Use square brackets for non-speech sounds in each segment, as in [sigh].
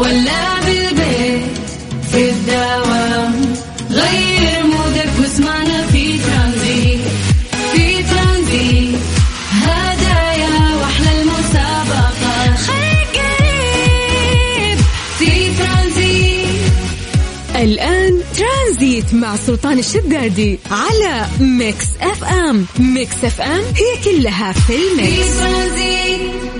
ولا بالبيت في الدوام غير mood ك واسمعنا في ترانزيت في ترانزيت. هدايا وأحلى المسابقة. خليك قريب في ترانزيت. الآن ترانزيت مع سلطان الشدادي على Mix FM. Mix FM هي كلها في في ال mix ترانزيت.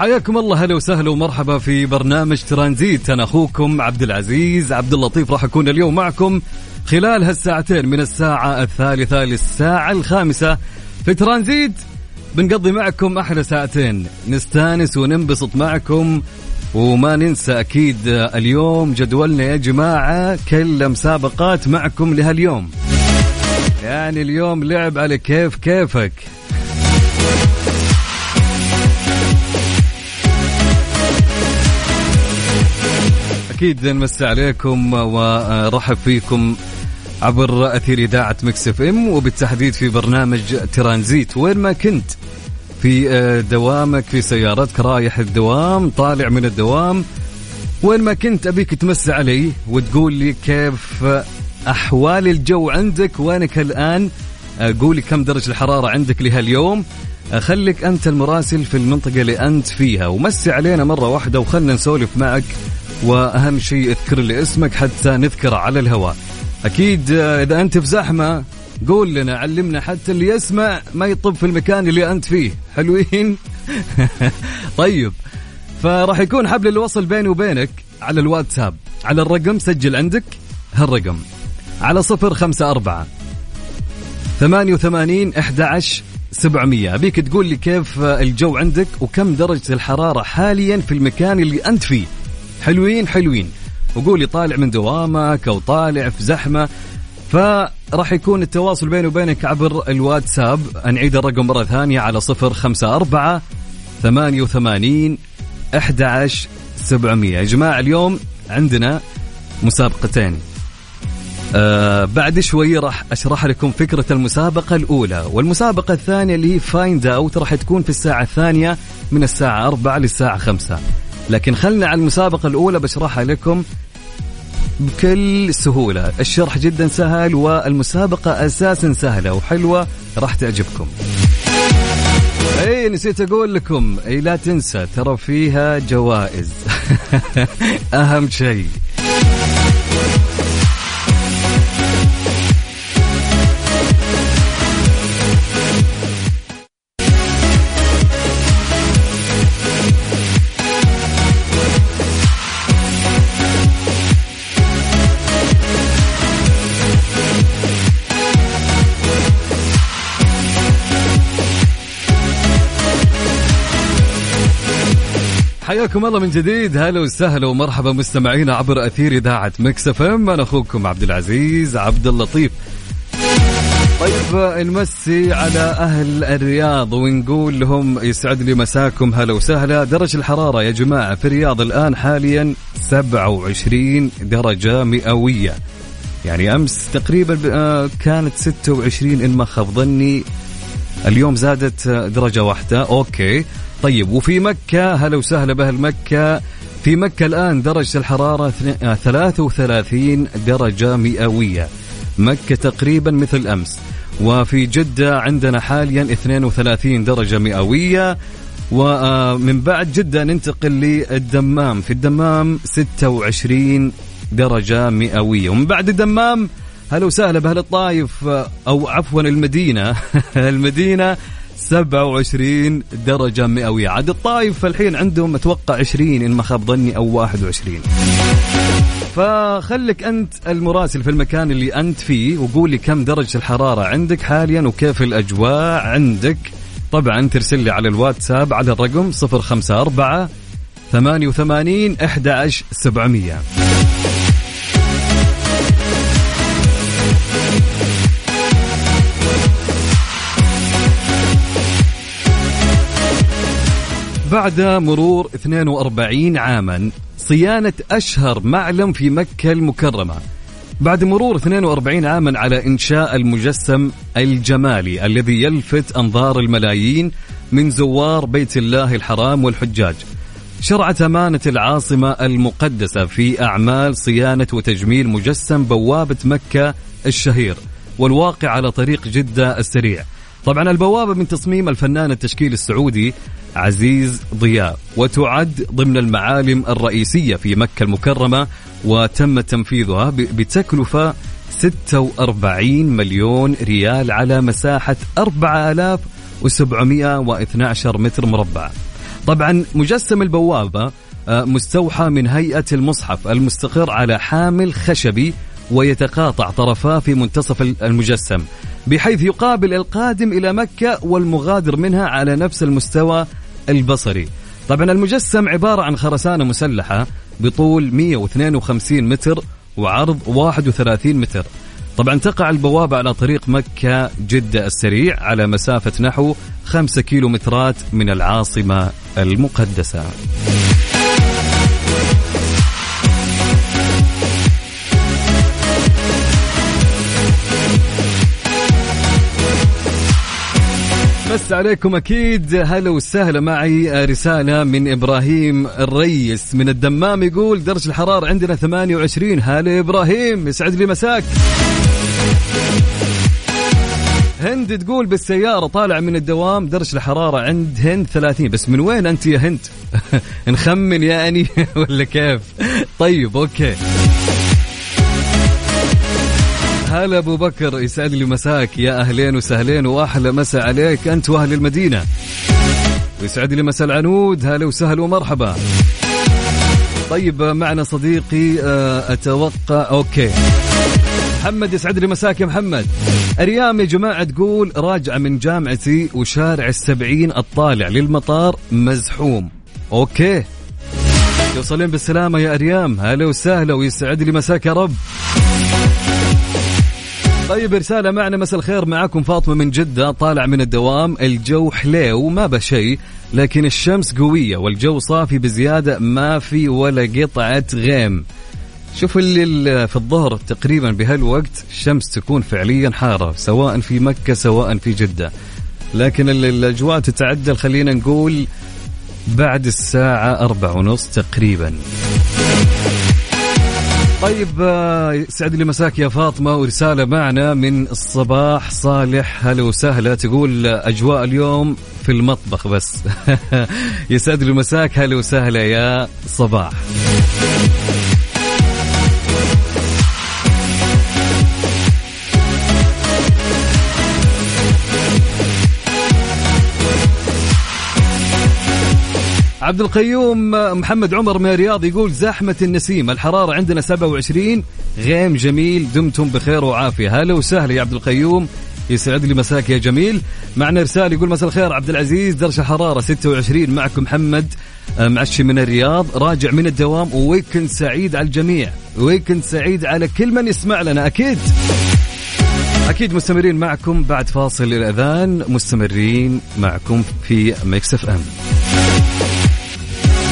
حياكم الله هلا وسهلا ومرحبا في برنامج ترانزيت. أنا أخوكم عبد العزيز عبد اللطيف راح أكون اليوم معكم خلال هالساعتين من الساعة الثالثة للساعة الخامسة في ترانزيت. بنقضي معكم أحلى ساعتين. نستانس وننبسط معكم وما ننسى أكيد اليوم جدولنا يا جماعة كل مسابقات معكم لهاليوم. يعني اليوم لعب على كيف كيفك. أكيد نمسي عليكم ورحب فيكم عبر أثير إذاعة Mix FM وبالتحديد في برنامج ترانزيت. وين ما كنت في آه، دوامك في سيارتك رايح الدوام طالع من الدوام وين ما كنت أبيك تمسي علي وتقول لي كيف أحوال الجو عندك وينك الآن؟ آه، قولي كم درجة الحرارة عندك لهاليوم. خليك أنت المراسل في المنطقة اللي أنت فيها ومسي علينا مرة واحدة وخلنا نسولف معك وأهم شيء اذكر لي اسمك حتى نذكره على الهواء. أكيد آه، إذا أنت في زحمة قول لنا علمنا حتى اللي يسمع ما يطب في المكان اللي أنت فيه. حلوين؟ [laughs] طيب فراح يكون حبل الوصل بيني وبينك على الواتساب. على الرقم سجل عندك هالرقم. على صفر خمسة أربعة ثمانية وثمانين أحد سبعمية. أبيك تقول لي كيف الجو عندك وكم درجة الحرارة حاليا في المكان اللي أنت فيه؟ حلوين حلوين. وقولي طالع من دوامك أو طالع في زحمة فراح يكون التواصل بيني وبينك عبر الواتساب. نعيد الرقم مرة ثانية على صفر خمسة أربعة ثمانية وثمانين أحد عشر سبعمية. يا جماعة اليوم عندنا مسابقتين. آه بعد شوي راح أشرح لكم فكرة المسابقة الأولى. والمسابقة الثانية اللي هي Find Out راح تكون في الساعة الثانية من الساعة 4 للساعة 5 لكن خلنا على المسابقة الأولى بشرحها لكم بكل سهولة. الشرح جدا سهل والمسابقة أساسا سهلة وحلوة. راح تعجبكم. أي نسيت أقول لكم أي لا تنسى ترى فيها جوائز. [laughs] أهم شيء. حياكم الله من جديد. هلا وسهلا ومرحبا مستمعينا عبر أثير إذاعة Mix FM. أنا أخوكم عبد العزيز عبد اللطيف. طيب نمسي على أهل الرياض ونقول لهم يسعد لي مساكم. هلا وسهلا. درجة الحرارة يا جماعة في الرياض الآن حاليا 27 درجة مئوية. يعني أمس تقريبا آه، كانت 26 إن ما خاب ظني. اليوم زادت آه، درجة واحدة. أوكي. طيب وفي مكة هلا وسهلا بأهل مكة. في مكة الآن درجة الحرارة اثنين- آه، 33 درجة مئوية. مكة تقريبا مثل أمس. وفي جدة عندنا حاليا 32 درجة مئوية. ومن بعد جدة ننتقل للدمام. في الدمام 26 درجة مئوية. ومن بعد الدمام هلا وسهلا بأهل الطايف أو عفوا المدينة. [laughs] المدينة 27 درجة مئوية. عاد الطايف الحين عندهم أتوقع 20 إن ما خاب ظني أو 21 فخلك أنت المراسل في المكان اللي أنت فيه وقول لي كم درجة الحرارة عندك حاليا وكيف الأجواء عندك. طبعا ترسل لي على الواتساب على الرقم 054 88 11 بعد مرور 42 عاما صيانة أشهر معلم في مكة المكرمة. بعد مرور 42 عاما على إنشاء المجسم الجمالي الذي يلفت أنظار الملايين من زوار بيت الله الحرام والحجاج. شرعت أمانة العاصمة المقدسة في أعمال صيانة وتجميل مجسم بوابة مكة الشهير والواقع على طريق جدة السريع. طبعا البوابة من تصميم الفنان التشكيل السعودي عزيز ضياء وتعد ضمن المعالم الرئيسية في مكة المكرمة وتم تنفيذها بتكلفة 46 مليون ريال على مساحة 4712 متر مربع. طبعا مجسم البوابة آه، مستوحى من هيئة المصحف المستقر على حامل خشبي ويتقاطع طرفاه في منتصف المجسم بحيث يقابل القادم إلى مكة والمغادر منها على نفس المستوى البصري. طبعا المجسم عبارة عن خرسانة مسلحة بطول 152 متر وعرض 31 متر. طبعا تقع البوابة على طريق مكة جدة السريع على مسافة نحو 5 كيلومترات من العاصمة المقدسة. بس عليكم أكيد. هلا وسهلا معي رسالة من إبراهيم الريس من الدمام يقول درجة الحرارة عندنا 28 هلا إبراهيم يسعد لي مساك. هند تقول بالسيارة طالع من الدوام درجة الحرارة عند هند 30 بس من وين أنت يا هند؟ [laughs] نخمن يعني [laughs] ولا كيف؟ طيب أوكي. هلا أبو بكر يسعد لي مساك. يا أهلين وسهلين وأحلى مسا عليك. أنت وأهل المدينة. ويسعد لي مسا العنود. هلا وسهلا ومرحبا. طيب معنا صديقي آه، أتوقع أوكي. محمد يسعد لي مساك يا محمد. أريام يا جماعة تقول راجعه من جامعتي وشارع السبعين الطالع للمطار مزحوم. أوكي. توصلين بالسلامة يا أريام. هلا وسهلا ويسعد لي مساك يا رب. طيب رسالة معنا. مساء الخير معكم فاطمة من جدة طالع من الدوام. الجو حليو ما بشيء لكن الشمس قوية والجو صافي بزيادة ما في ولا قطعة غيم. شوف اللي في الظهر تقريبا بهالوقت الشمس تكون فعليا حارة سواء في مكة سواء في جدة. لكن الأجواء تتعدل خلينا نقول بعد الساعة أربع ونص تقريبا. طيب آه، سعد لي مساك يا فاطمة ورسالة معنا من الصباح صالح. هلا وسهلا. تقول أجواء اليوم في المطبخ بس. [laughs] يسعد لي مساك هلا وسهلا يا صباح. عبد القيوم محمد عمر من الرياض يقول زحمة النسيم الحرارة عندنا 27 غيم جميل دمتم بخير وعافية. هلا وسهلا يا عبد القيوم يسعد لي مساك يا جميل. معنا رسالة يقول مساء الخير عبد العزيز درجة حرارة 26 معكم محمد آه، معشي من الرياض راجع من الدوام و weekend سعيد على الجميع. weekend سعيد على كل من يسمع لنا أكيد. أكيد مستمرين معكم بعد فاصل الأذان مستمرين معكم في Mix FM.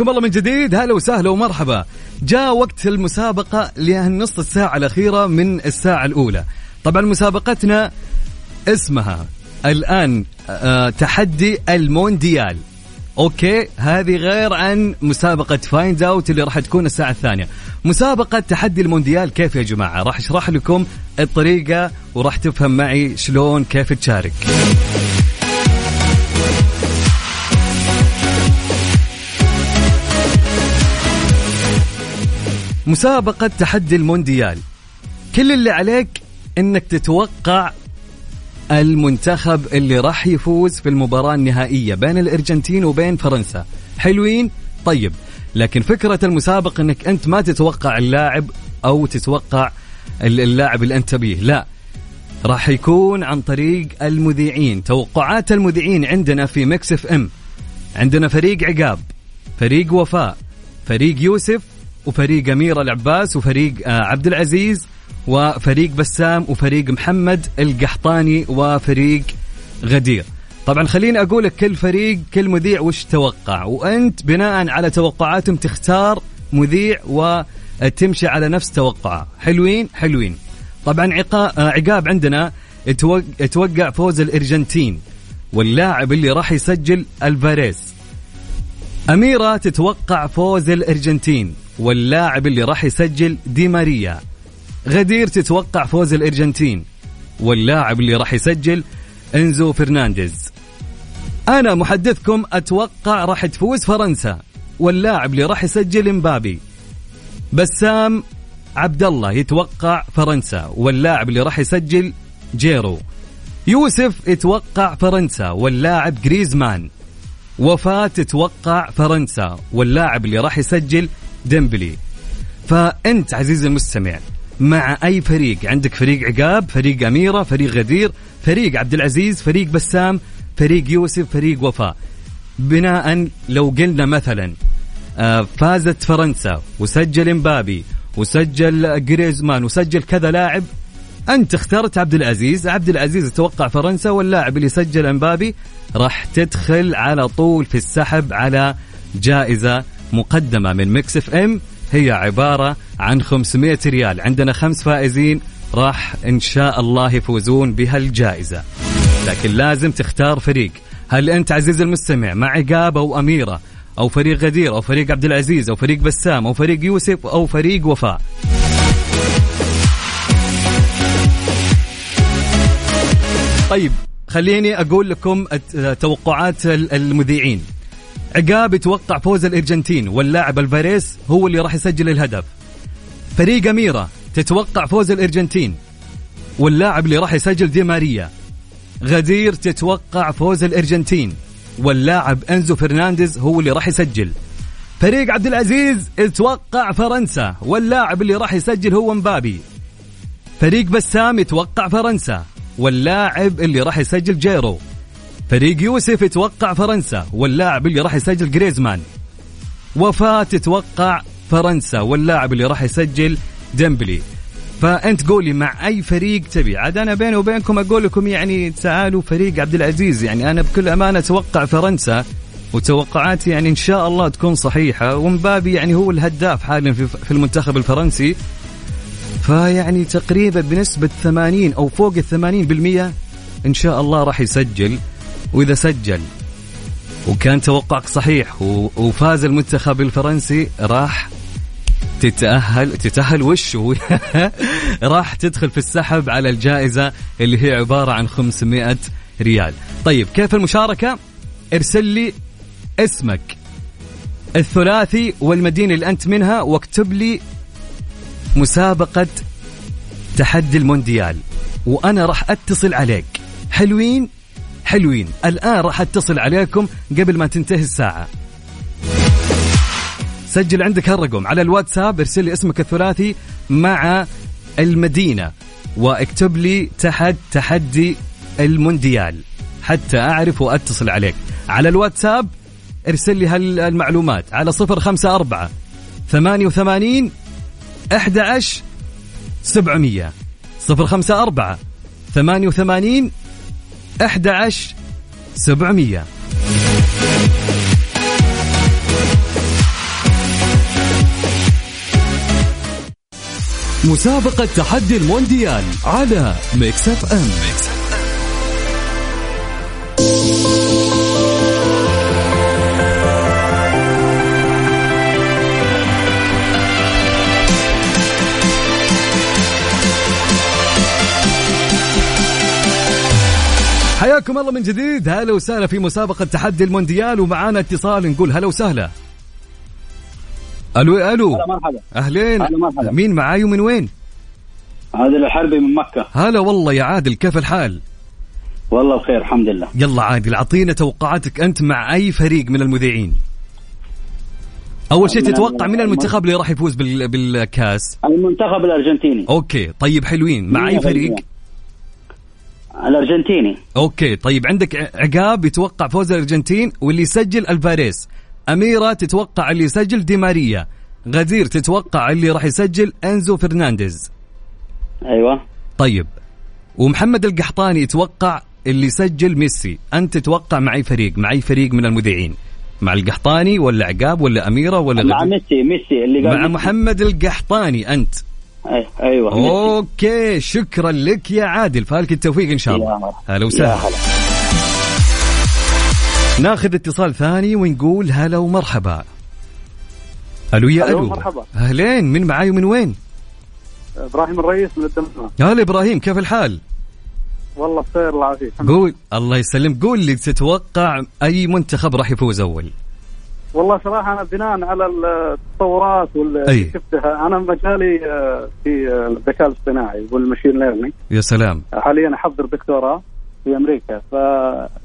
حياكم الله من جديد. هلا وسهلا ومرحبا. جاء وقت المسابقة لهالنص الساعة الأخيرة من الساعة الأولى. طبعا مسابقتنا اسمها الآن آه تحدي المونديال. أوكي هذه غير عن مسابقة Find Out اللي راح تكون الساعة الثانية. مسابقة تحدي المونديال كيف يا جماعة؟ راح أشرح لكم الطريقة وراح تفهم معي شلون كيف تشارك. مسابقة تحدي المونديال. كل اللي عليك إنك تتوقع المنتخب اللي راح يفوز في المباراة النهائية بين الأرجنتين وبين فرنسا. حلوين؟ طيب. لكن فكرة المسابقة إنك أنت ما تتوقع اللاعب أو تتوقع اللاعب اللي أنت تبيه لا. راح يكون عن طريق المذيعين. توقعات المذيعين عندنا في Mix FM. عندنا فريق عقاب فريق وفاء فريق يوسف وفريق أميرة العباس وفريق آه، عبد العزيز وفريق بسام وفريق محمد القحطاني وفريق غدير. طبعا خليني أقول لك كل فريق كل مذيع وش توقع؟ وأنت بناء على توقعاتهم تختار مذيع وتمشي على نفس توقعه. حلوين؟ حلوين. طبعا آه، عقاب عندنا يتوقع فوز الأرجنتين واللاعب اللي راح يسجل ألفاريز. أميرة تتوقع فوز الأرجنتين. واللاعب اللي راح يسجل دي ماريا. غدير تتوقع فوز الأرجنتين. واللاعب اللي راح يسجل إنزو فرنانديز. أنا محدثكم أتوقع راح تفوز فرنسا. واللاعب اللي راح يسجل إمبابي. بسام عبد الله يتوقع فرنسا. واللاعب اللي راح يسجل جيرو. يوسف يتوقع فرنسا. واللاعب جريزمان. وفاء تتوقع فرنسا. واللاعب اللي راح يسجل ديمبلي. فأنت عزيزي المستمع مع أي فريق؟ عندك فريق عقاب فريق أميرة فريق غدير فريق عبد العزيز فريق بسام فريق يوسف فريق وفاء. بناء لو قلنا مثلا آه، فازت فرنسا وسجل إمبابي وسجل جريزمان وسجل كذا لاعب أنت اخترت عبد العزيز. عبد العزيز يتوقع فرنسا واللاعب اللي سجل إمبابي راح تدخل على طول في السحب على جائزة مقدمة من Mix FM. هي عبارة عن 500 ريال. عندنا خمس فائزين. راح إن شاء الله يفوزون بهالجائزة لكن لازم تختار فريق. هل أنت عزيز المستمع مع عقاب أو أميرة أو فريق غدير أو فريق عبد العزيز أو فريق بسام أو فريق يوسف أو فريق وفاء؟ طيب خليني أقول لكم توقعات المذيعين. عقاب يتوقع فوز الأرجنتين واللاعب الفاريس هو اللي راح يسجل الهدف. فريق أميرة تتوقع فوز الأرجنتين واللاعب اللي راح يسجل دي ماريا. غدير تتوقع فوز الأرجنتين واللاعب إنزو فرنانديز هو اللي راح يسجل. فريق عبد العزيز يتوقع فرنسا واللاعب اللي راح يسجل هو مبابي. فريق بسام يتوقع فرنسا واللاعب اللي راح يسجل جيرو. فريق يوسف يتوقع فرنسا واللاعب اللي راح يسجل جريزمان. وفاة تتوقع فرنسا واللاعب اللي راح يسجل ديمبلي. فأنت قولي مع أي فريق تبي. عاد أنا بيني وبينكم أقول لكم يعني تعالوا فريق عبد العزيز. يعني أنا بكل أمانة أتوقع فرنسا وتوقعاتي يعني إن شاء الله تكون صحيحة. ومبابي يعني هو الهداف حاليا في المنتخب الفرنسي. فيعني تقريبا بنسبة 80 أو فوق ال 80% إن شاء الله راح يسجل وإذا سجل وكان توقعك صحيح وفاز المنتخب الفرنسي راح تتأهل تتأهل وش [laughs] راح تدخل في السحب على الجائزة اللي هي عبارة عن 500 ريال. طيب كيف المشاركة؟ ارسل لي اسمك الثلاثي والمدينة اللي أنت منها واكتب لي مسابقة تحدي المونديال وأنا راح أتصل عليك. حلوين؟ حلوين. الآن راح أتصل عليكم قبل ما تنتهي الساعة. سجل عندك هالرقم. على الواتساب ارسل لي اسمك الثلاثي مع المدينة. واكتب لي تحت تحدي المونديال. حتى أعرف وأتصل عليك. على الواتساب ارسل لي هالمعلومات. على صفر خمسة أربعة ثمانية وثمانين أحد عشر سبعمية. صفر خمسة أربعة ثمانية وثمانين 11700 مسابقة تحدي المونديال على Mix FM. Mix حياكم الله من جديد. هلا وسهلا في مسابقة تحدي المونديال ومعانا اتصال نقول هلا وسهلا. ألو ألو. هلا مرحبا. أهلين. هلا مرحبا. مين معاي ومن وين؟ عادل الحربي من مكة. هلا والله يا عادل كيف الحال؟ والله بخير الحمد لله. يلا عادل أعطينا توقعاتك أنت مع أي فريق من المذيعين. أول شيء تتوقع من المنتخب اللي راح يفوز بال... بالكاس؟ المنتخب الأرجنتيني. أوكي طيب حلوين. مع أي فريق؟ بالمية. الأرجنتيني. أوكي طيب عندك عقاب يتوقع فوز الأرجنتين واللي يسجل ألفاريز. أميرة تتوقع اللي يسجل دي ماريا. غدير تتوقع اللي راح يسجل إنزو فرنانديز. أيوة. طيب ومحمد القحطاني يتوقع اللي يسجل ميسي. أنت تتوقع مع اي فريق مع اي فريق من المذيعين. مع القحطاني ولا عقاب ولا أميرة ولا مع غدير ميسي ميسي اللي قال مع ميسي. محمد القحطاني أنت. أيوة ميسي. أوكي شكرا لك يا عادل فالك التوفيق إن شاء الله. هلا وسهلا هلا ناخذ اتصال ثاني ونقول هلا ومرحبا ألو يا ألو مرحبا. أهلين من معاي ومن وين؟ إبراهيم الرئيس من الدمام هلا إبراهيم كيف الحال؟ والله بخير الله يعافيك. قول الله يسلمك قول لي تتوقع أي منتخب راح يفوز أول؟ والله صراحة أنا بناء على التطورات واللي. شفتها أنا مجالي آه، في آه، الذكاء الاصطناعي وال machine learning. يا سلام. حاليا أحضر دكتوراه في أمريكا. ف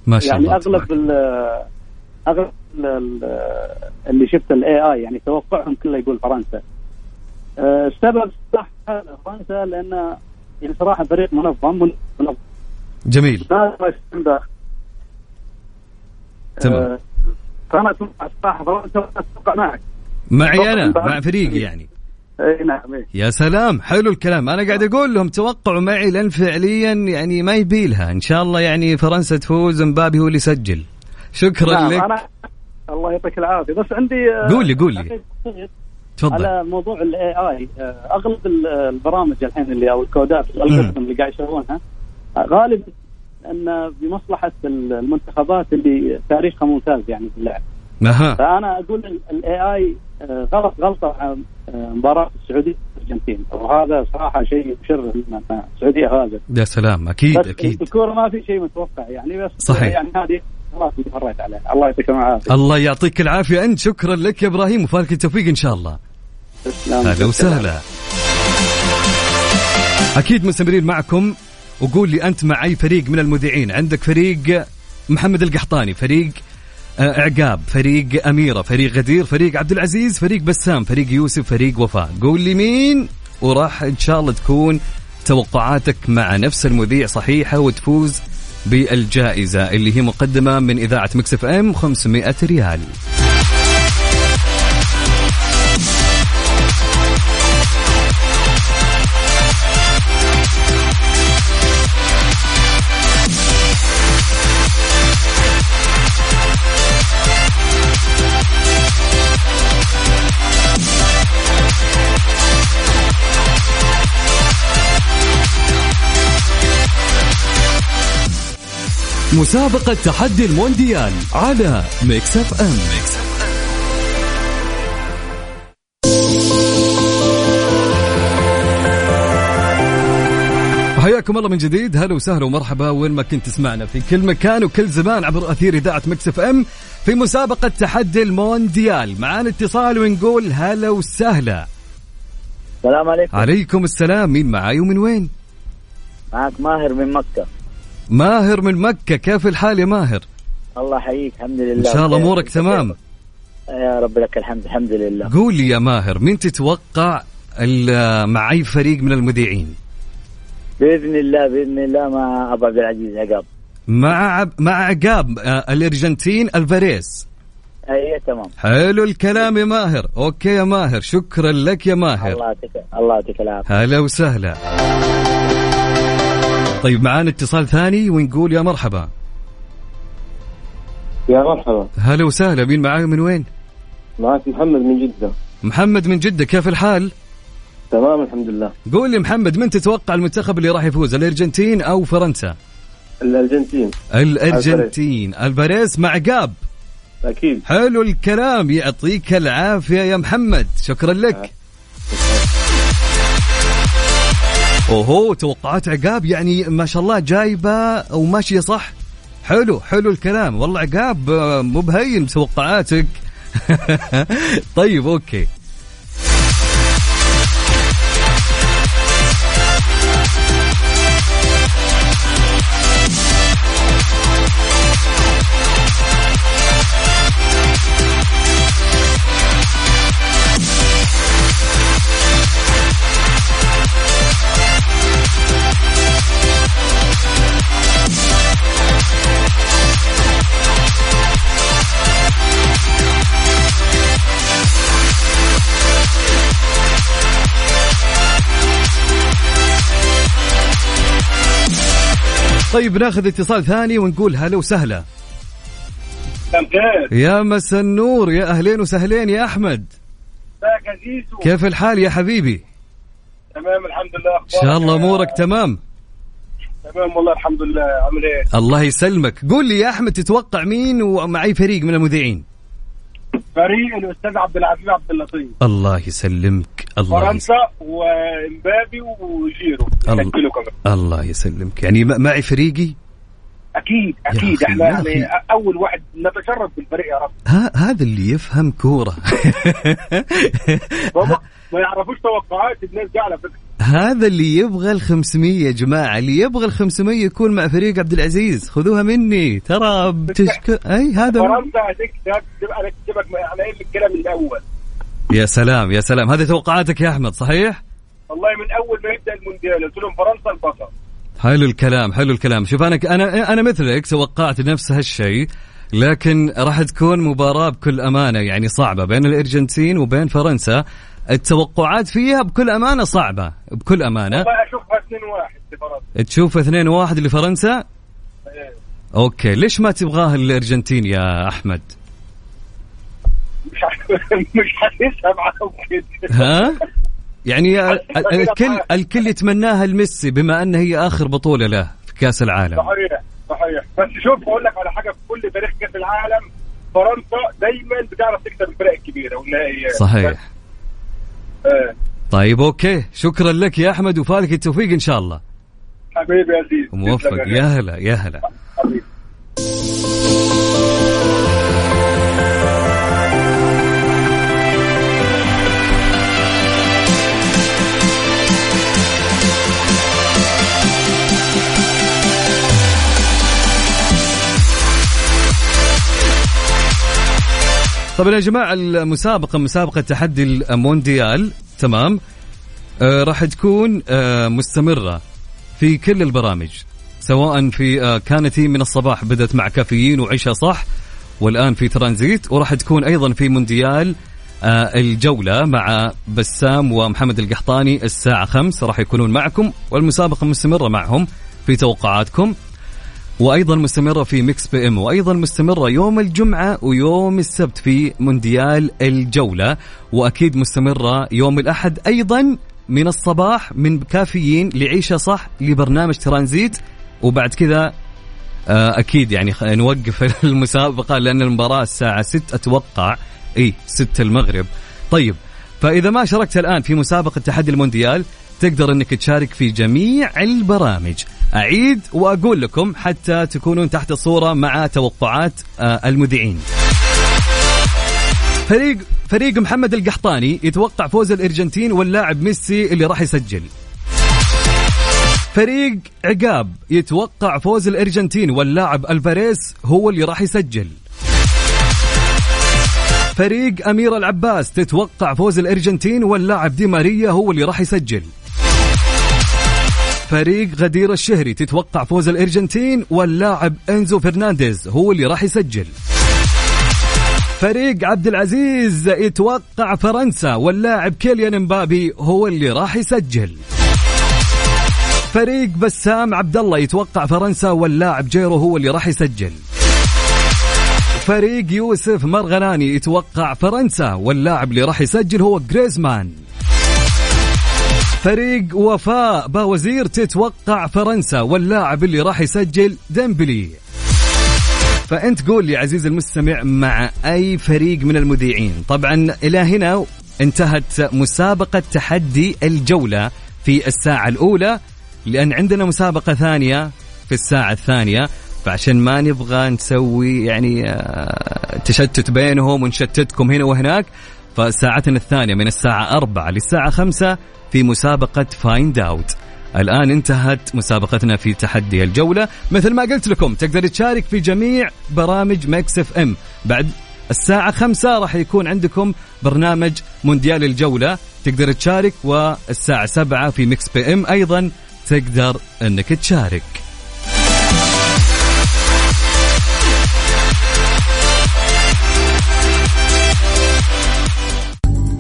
ما شاء يعني الله. تبارك. ال- ال- اللي شفت الاي اي يعني توقعهم كله يقول فرنسا. آه، السبب صح فرنسا لأن يعني صراحة فريق منظم منظم. جميل. تمام. آه، فانا أتوقع صراحة أتوقع معك. معي أنا. مع فريقي يعني. إي نعم. يا سلام حلو الكلام. أنا قاعد أقول لهم توقعوا معي لأن فعليا يعني ما يبيلها. إن شاء الله يعني فرنسا تفوز مبابي هو اللي يسجل. شكرا نعم لك. أنا الله يعطيك العافية. بس عندي آه، قول لي- قول لي. تعقيب بسيط تفضل. على موضوع ال AI أغلب ال- البرامج الحين اللي أو الكودات ال algorithm اللي قاعد يسوونها آه، غالبا أن بمصلحة المنتخبات اللي تاريخها ممتاز يعني في اللعب. أها. فأنا أقول ال AI غلط غلطة آه، مباراة السعودية والأرجنتين. وهذا صراحة شيء مشرف إن السعودية فازت يا سلام أكيد بس أكيد. الكوره ما في شيء متوقع يعني بس صحيح. يعني هذه خلاص مريت عليها. الله يعطيكم العافية. الله يعطيك العافية أنت. شكرا لك يا إبراهيم وفالك التوفيق إن شاء الله. تسلم. هلا وسهلا. أكيد مستمرين معكم وقول لي أنت مع اي فريق من المذيعين. عندك فريق محمد القحطاني فريق آه، عقاب فريق أميرة فريق غدير فريق عبد العزيز فريق بسام فريق يوسف فريق وفاء. قول لي مين؟ وراح إن شاء الله تكون توقعاتك مع نفس المذيع صحيحة وتفوز بالجائزة اللي هي مقدمة من إذاعة مكسف إم 500 ريال. مسابقة تحدي المونديال على Mix FM Mix FM. حياكم الله من جديد. هلا وسهلا ومرحبا. وين ما كنت تسمعنا في كل مكان وكل زمان عبر أثير إذاعة Mix FM في مسابقة تحدي المونديال. معانا اتصال ونقول هلا وسهلا. السلام عليكم. عليكم السلام. مين معاي ومن وين؟ معك ماهر من مكة. ماهر من مكة كيف الحال يا ماهر؟ الله يحييك الحمد لله. ان شاء الله. أمورك تمام. يا رب لك الحمد الحمد لله. قول لي يا ماهر مين تتوقع مع اي فريق من المذيعين؟ بإذن الله بإذن الله مع أبو عبد العزيز عقاب. مع عب... مع عقاب آه، الأرجنتين ألفاريز. أي تمام. حلو الكلام يا ماهر. okay يا ماهر شكرا لك يا ماهر. الله يعطيك الله يعطيك العافية. هلا وسهلا. طيب معانا اتصال ثاني ونقول يا مرحبا. يا مرحبا. هلا وسهلا مين معاي من وين؟ معك محمد من جدة. محمد من جدة كيف الحال؟ تمام الحمد لله. قول لي محمد من تتوقع المنتخب اللي راح يفوز الأرجنتين أو فرنسا؟ الأرجنتين. الأرجنتين. ألفاريز مع عقاب أكيد. حلو الكلام يعطيك العافية يا محمد شكرا لك. اوهو توقعات عقاب يعني ما شاء الله جايبة وماشية صح. حلو حلو الكلام. والله عقاب مو بهين بتوقعاتك. [laughs] طيب أوكي. طيب ناخذ اتصال ثاني ونقول هلا وسهلا. يا مسا النور يا أهلين وسهلين يا أحمد. كيف الحال يا حبيبي؟ تمام الحمد لله إن شاء الله أمورك تمام. تمام والله الحمد لله عامل إيه؟ الله يسلمك. قول لي يا أحمد تتوقع مين ومع اي فريق من المذيعين؟ فريق الأستاذ عبد العزيز عبد اللطيف. الله يسلمك الله فرنسا وإمبابي وجيرو. الله. الله يسلمك. يعني معي فريقي؟ أكيد أكيد. إحنا يعني. أول واحد نتشرف بالفريق يا رب. ها هذا اللي يفهم كورة. [laughs] ما يعرفوش توقعات الناس دي على فكرة. هذا اللي يبغى ال 500 يا جماعة اللي يبغى ال 500 يكون مع فريق عبد العزيز. خذوها مني. ترى بتشك أي هذا أنا أنا قايل الكلام الأول. يا سلام يا سلام. هذه توقعاتك يا أحمد صحيح؟ والله من أول ما يبدأ المونديال قلت لهم فرنسا البطل. حلو الكلام حلو الكلام. شوف أنا أنا أنا مثلك توقعت نفس هالشيء لكن راح تكون مباراة بكل أمانة يعني صعبة بين الأرجنتين وبين فرنسا. التوقعات فيها بكل أمانة صعبة بكل والله أشوفها 2 1 لفرنسا تشوف 2 واحد لفرنسا؟ إيه. okay. ليش ما تبغاه الأرجنتين يا أحمد؟ مش [laughs] مش حاسسها معاهم كده ها؟ يعني [laughs] ال- ال- الكل الكل يتمناها لميسي بما أن هي آخر بطولة له في كأس العالم. صحيح صحيح. بس شوف أقول لك على حاجة في كل تاريخ كأس العالم فرنسا دايما بتعرف تكسب الفرق الكبيرة والنهائيات. صحيح. طيب okay. شكرا لك يا أحمد وفالك التوفيق إن شاء الله. حبيبي عزيز. موفق. يا هلا يا هلا. طبعا يا جماعة المسابقة مسابقة تحدي المونديال تمام؟ آه راح تكون آه مستمرة في كل البرامج سواء في آه كانت هي من الصباح بدأت مع كافيين وعيشها صح والآن في ترانزيت وراح تكون أيضا في مونديال آه الجولة مع بسام ومحمد القحطاني الساعة خمس راح يكونون معكم والمسابقة مستمرة معهم في توقعاتكم. وأيضا مستمرة في Mix PM وأيضا مستمرة يوم الجمعة ويوم السبت في مونديال الجولة وأكيد مستمرة يوم الأحد أيضا من الصباح من كافيين لعيشة صح لبرنامج ترانزيت. وبعد كذا آه، أكيد يعني نوقف [laughs] المسابقة لأن المباراة الساعة 6 أتوقع. إي 6 المغرب. طيب فإذا ما شاركت الآن في مسابقة تحدي المونديال تقدر إنك تشارك في جميع البرامج. أعيد وأقول لكم حتى تكونون تحت الصورة مع توقعات آه، المذيعين. فريق فريق محمد القحطاني يتوقع فوز الأرجنتين واللاعب ميسي اللي راح يسجل. فريق عقاب يتوقع فوز الأرجنتين واللاعب الفاريز هو اللي راح يسجل. فريق أمير العباس تتوقع فوز الأرجنتين واللاعب دي ماريا هو اللي راح يسجل. فريق غدير الشهري تتوقع فوز الأرجنتين واللاعب إنزو فرنانديز هو اللي راح يسجل. فريق عبد العزيز يتوقع فرنسا واللاعب كيليان مبابي هو اللي راح يسجل. فريق بسام عبد الله يتوقع فرنسا واللاعب جيرو هو اللي راح يسجل. فريق يوسف مرغلاني يتوقع فرنسا واللاعب اللي راح يسجل هو جريزمان. فريق وفاء باوزير تتوقع فرنسا واللاعب اللي راح يسجل ديمبلي. فأنت قول لي عزيزي المستمع مع أي فريق من المذيعين؟ طبعا إلى هنا انتهت مسابقة تحدي الجولة في الساعة الأولى لأن عندنا مسابقة ثانية في الساعة الثانية. فعشان ما نبغى نسوي يعني آه، تشتت بينهم ونشتتكم هنا وهناك فساعتنا الثانية من الساعة أربعة للساعة خمسة في مسابقة Find Out الآن انتهت مسابقتنا في تحدي الجولة. مثل ما قلت لكم تقدر تشارك في جميع برامج Mix FM بعد الساعة خمسة راح يكون عندكم برنامج مونديال الجولة. تقدر تشارك والساعة سبعة في Mix PM أيضا تقدر أنك تشارك.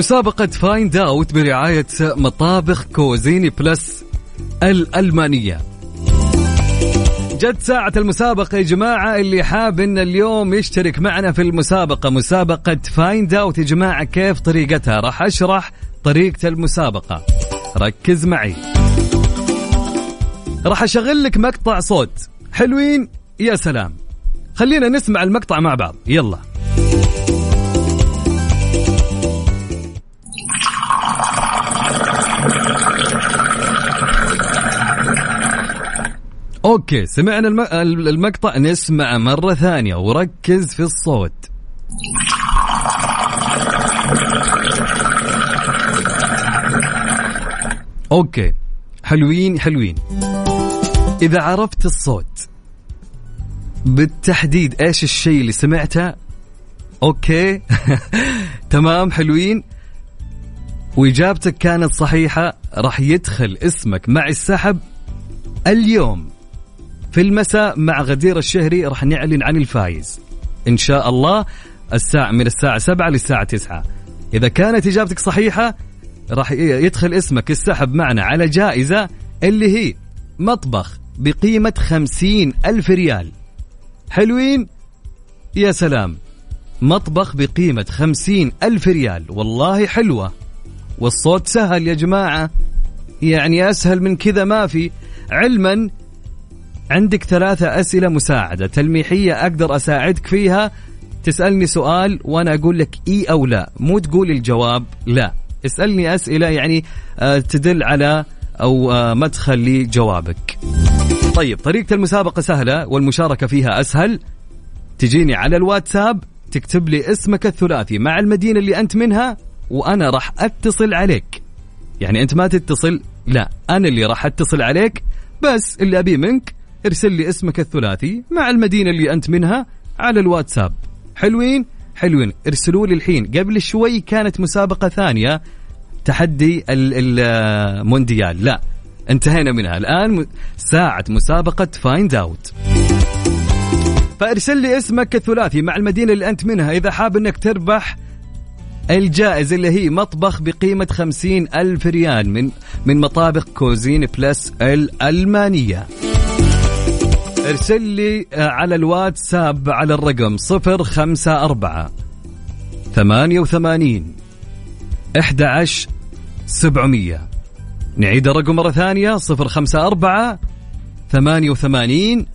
مسابقة Find Out برعاية مطابخ Cuisine Plus الألمانية. جت ساعة المسابقة يا جماعة اللي حاب إن اليوم يشترك معنا في المسابقة مسابقة Find Out يا جماعة كيف طريقتها؟ راح أشرح طريقة المسابقة. ركز معي. راح أشغل لك مقطع صوت. حلوين؟ يا سلام. خلينا نسمع المقطع مع بعض. يلا. okay سمعنا الم... المقطع نسمع مرة ثانية وركز في الصوت. okay حلوين حلوين. إذا عرفت الصوت بالتحديد إيش الشيء اللي سمعته؟ okay [laughs] تمام حلوين. وإجابتك كانت صحيحة راح يدخل اسمك مع السحب اليوم. في المساء مع غدير الشهري راح نعلن عن الفايز. إن شاء الله الساعة من الساعة 7 للساعة 9 إذا كانت إجابتك صحيحة راح يدخل اسمك السحب معنا على جائزة اللي هي مطبخ بقيمة خمسين ألف ريال. حلوين؟ يا سلام. مطبخ بقيمة خمسين ألف ريال. والله حلوة. والصوت سهل يا جماعة. يعني أسهل من كذا ما في. علما عندك ثلاثة أسئلة مساعدة تلميحية أقدر أساعدك فيها. تسألني سؤال وأنا أقول لك إي أو لا مو تقول الجواب لا. اسألني أسئلة يعني آه، تدل على أو آه، مدخل لجوابك. طيب طريقة المسابقة سهلة والمشاركة فيها أسهل. تجيني على الواتساب تكتب لي اسمك الثلاثي مع المدينة اللي أنت منها وأنا راح أتصل عليك. يعني أنت ما تتصل لا أنا اللي راح أتصل عليك بس اللي أبيه منك ارسل لي اسمك الثلاثي مع المدينة اللي أنت منها على الواتساب. حلوين؟ حلوين. ارسلوا لي الحين. قبل شوي كانت مسابقة ثانية تحدي المونديال لا انتهينا منها. الآن ساعة مسابقة Find Out فارسل لي اسمك الثلاثي مع المدينة اللي أنت منها. إذا حاب أنك تربح الجائزة اللي هي مطبخ بقيمة خمسين ألف ريال من من مطابخ Cuisine Plus الألمانية ارسل لي آه، على الواتساب على الرقم صفر خمسة أربعة ثمانية وثمانين إحدى عشر سبعمية. نعيد الرقم مرة ثانية صفر خمسة أربعة ثمانية وثمانين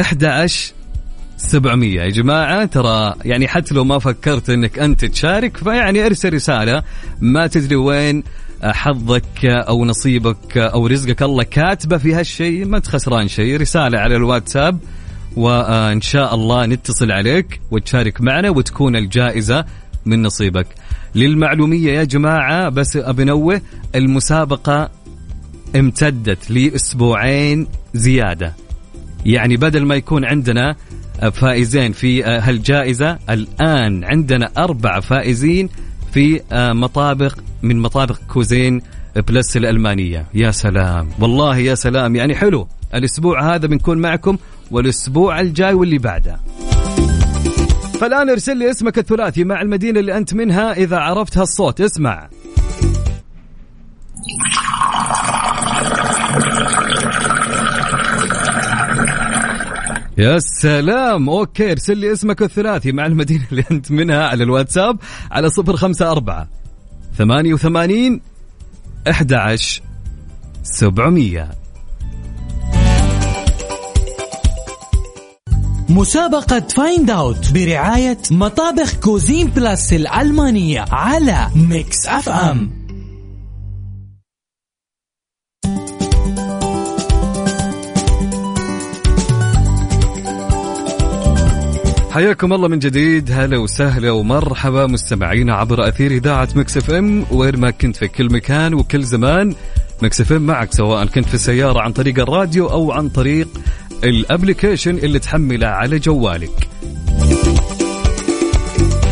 إحدى عشر سبعمية. يا جماعة ترى يعني حتى لو ما فكرت إنك أنت تشارك فيعني ارسل رسالة ما تدري وين حظك أو نصيبك أو رزقك الله كاتبة في هالشيء ما تخسران شيء. رسالة على الواتساب وإن شاء الله نتصل عليك وتشارك معنا وتكون الجائزة من نصيبك. للمعلومية يا جماعة بس ابنوه المسابقة امتدت لأسبوعين زيادة. يعني بدل ما يكون عندنا فائزين في هالجائزة الآن عندنا أربع فائزين في مطابخ من مطابخ Cuisine Plus الألمانية. يا سلام. والله يا سلام. يعني حلو. الأسبوع هذا بنكون معكم والأسبوع الجاي واللي بعده. فالآن ارسل لي اسمك الثلاثي مع المدينة اللي أنت منها إذا عرفت هالصوت اسمع. يا سلام. okay ارسل لي اسمك الثلاثي مع المدينة اللي أنت منها على الواتساب على صفر خمسة أربعة 88 11 700 مسابقة Find Out برعاية مطابخ Cuisine Plus الألمانية على Mix FM حياكم الله من جديد هلا وسهلا ومرحبا مستمعينا عبر أثير إذاعة Mix FM وين ما كنت في كل مكان وكل زمان Mix FM معك سواء كنت في السيارة عن طريق الراديو أو عن طريق ال application اللي تحمله على جوالك.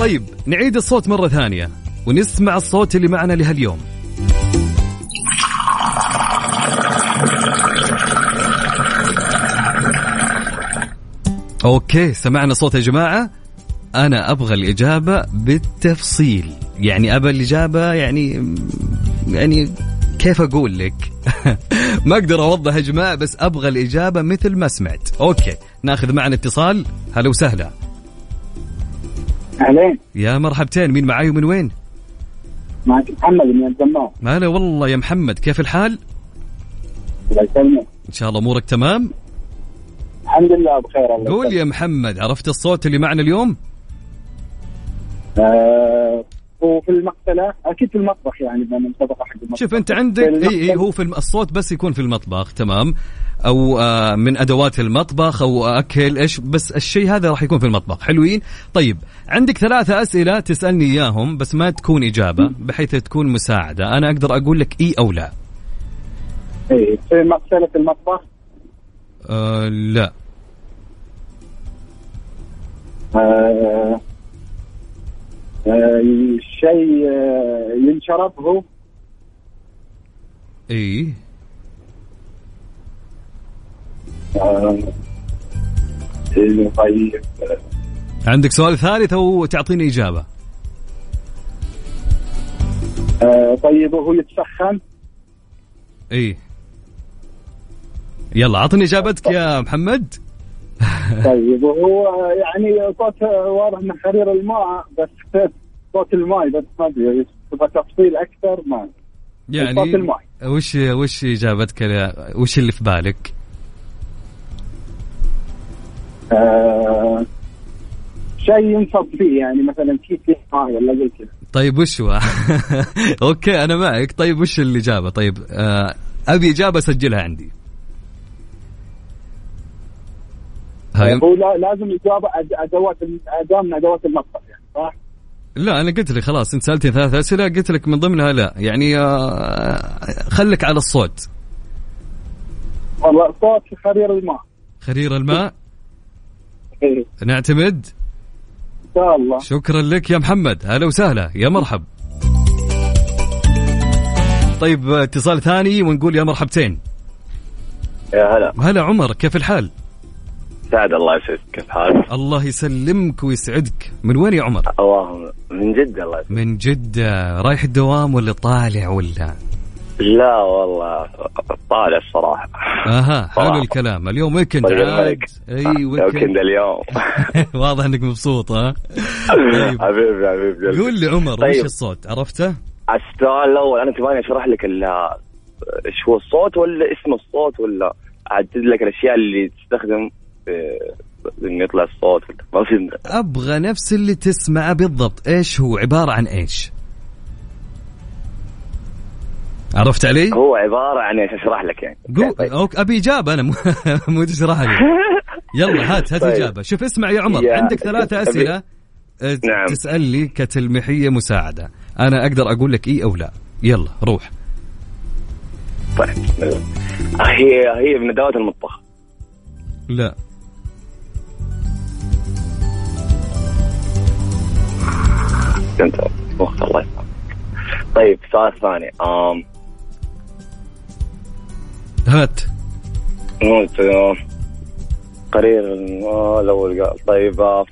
طيب نعيد الصوت مرة ثانية ونسمع الصوت اللي معنا لهاليوم. okay سمعنا صوت يا جماعة. أنا أبغى الإجابة بالتفصيل. يعني ابى الإجابة يعني يعني كيف أقول لك؟ [laughs] ما أقدر أوضح يا جماعة بس أبغى الإجابة مثل ما سمعت. okay ناخذ معنا اتصال. هلا وسهلا. اهلين يا مرحبتين مين معاي ومن وين؟ معك محمد من الدمام هلا والله يا محمد كيف الحال؟ الله يسلمك. إن شاء الله أمورك تمام. الحمد لله بخير الله قول يا محمد عرفت الصوت اللي معنا اليوم؟ آه وفي المقتلة أكيد في المطبخ يعني المسابقه حق المطبخ. شوف أنت عندك إي إي هو في الصوت بس يكون في المطبخ تمام؟ أو آه من أدوات المطبخ أو أكل إيش بس الشيء هذا راح يكون في المطبخ. حلوين؟ طيب عندك ثلاثة أسئلة تسألني إياهم بس ما تكون إجابة بحيث تكون مساعدة. أنا أقدر أقول لك إي أو لا. إيه، في مقتلة المطبخ آه لا. آه آه شيء آه ينشرب هو؟ اي آه إيه، طيب. عندك سؤال ثالث أو تعطيني إجابة. آه طيب هو يتسخن؟ اي يلا اعطني إجابتك يا محمد طيب وهو يعني صوت واضح من حرير الماء بس صوت الماء بس ما أدري تبغى تفصيل أكثر ما صوت يعني الماء وش وش إجابتك وش اللي في بالك؟ آه شيء ينصب فيه يعني مثلا كيس فيه ماء ولا زي كذا طيب وش هو؟ [laughs] okay أنا معك طيب وش الإجابة؟ طيب آه أبي إجابة اسجلها عندي. هاي. هو لا- لازم إجابة أدوات اداه من أدوات المطبخ يعني صح؟ لا أنا قلت لك خلاص أنت سألتني ثلاث أسئلة قلت لك من ضمنها لا. يعني آه خليك على الصوت. والله صوت في خرير الماء. خرير الماء. إيه، نعتمد. إن شاء الله. شكرا لك يا محمد. هلا وسهلا. يا مرحب. طيب آه، اتصال ثاني ونقول يا مرحبتين. يا هلا. هلا عمر كيف الحال؟ سعد الله يسعدك. كيف حالك؟ الله يسلمك ويسعدك. من وين يا عمر؟ الله من جدة الله يسعدك. من جدة. رايح الدوام ولا طالع ولا؟ لا والله طالع الصراحة. أها حلو. الكلام. اليوم ويكند طيب عاد. أي [laughs] ويكند اليوم. [laughs] واضح إنك مبسوط ها؟ طيب. حبيبي حبيبي. قول لي عمر وش طيب. الصوت؟ عرفته؟ السؤال الأول أنا تبغاني أشرح لك ال- إيش هو الصوت ولا اسم الصوت ولا أعدد لك الأشياء اللي تستخدم إنه يطلع الصوت. ما في أبغى نفس اللي تسمعه بالضبط. إيش هو؟ عبارة عن إيش؟ عرفت علي؟ هو عبارة عن إيش؟ أشرح لك يعني. قول طيب. أوك أبي إجابة أنا [laughs] مو تشرح لي. يلا هات هات طيب. إجابة. شوف اسمع يا عمر. يا- عندك ثلاثة أسئلة. أه، نعم. تسأل لي كتلميحية مساعدة. أنا أقدر أقول لك إي أو لا. يلا روح. طيب. هي هي من أدوات المطبخ. لا. انت وقت الله يسلمك طيب سؤال ثاني. آم هات. موت قرير الأول قال طيب آه،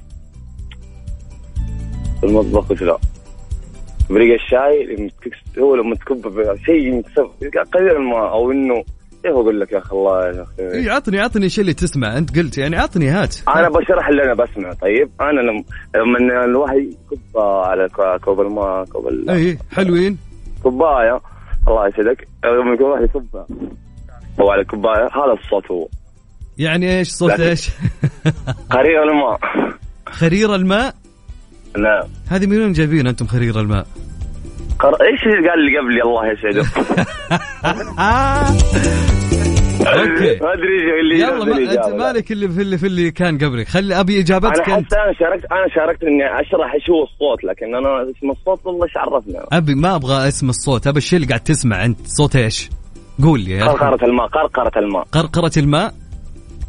المطبخ وش لا؟ بريق الشاي هو لما تكب شيء قليل الماء أو إنه كيف أقول لك يا أخي الله يا أخي. اي عطني عطني الشيء اللي تسمع. أنت قلت يعني عطني هات. أنا بشرح اللي أنا بسمعه طيب؟ أنا لما لما الواحد يكب على كو- كوب الماء كوب ال- اي حلوين. كوباية. الله يسعدك. لما يكون واحد يكب هو على الكوبايه هذا الصوت هو. يعني إيش صوت إيش؟ [laughs] قرير الماء. خرير الماء؟ نعم. هذه من وين جايبين أنتم خرير الماء؟ قر... إيش قال اللي قبلي الله يسعده أوكي. ما أدري اللي يلا ما. أنت مالك اللي في اللي في اللي كان قبلك؟ خلي أبي أنا اجابتك حتى انت أنا شاركت أنا شاركت إني أشرح إيش هو الصوت لكن أنا اسم الصوت والله إيش عرفنا. أبي ما أبغى اسم الصوت. أبي الشيء اللي قاعد تسمع أنت. صوت إيش؟ قول لي. قرقرة الماء قرقرة الماء. قرقرة الماء؟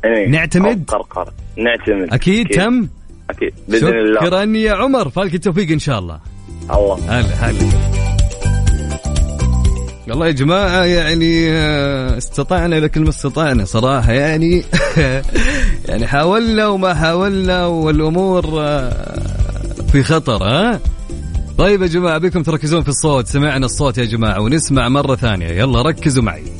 إيه. نعتمد؟ قرقرة. نعتمد. أكيد. تم؟ أكيد. بإذن الله. شكرا يا عمر. فالك التوفيق إن شاء الله. الله. هلا هلا. والله يا جماعة يعني آه، استطعنا لكن ما استطعنا صراحة يعني. [laughs] يعني حاولنا وما حاولنا والأمور آه، في خطر ها؟ طيب يا جماعة بكم تركزون في الصوت؟ سمعنا الصوت يا جماعة ونسمع مرة ثانية. يلا ركزوا معي.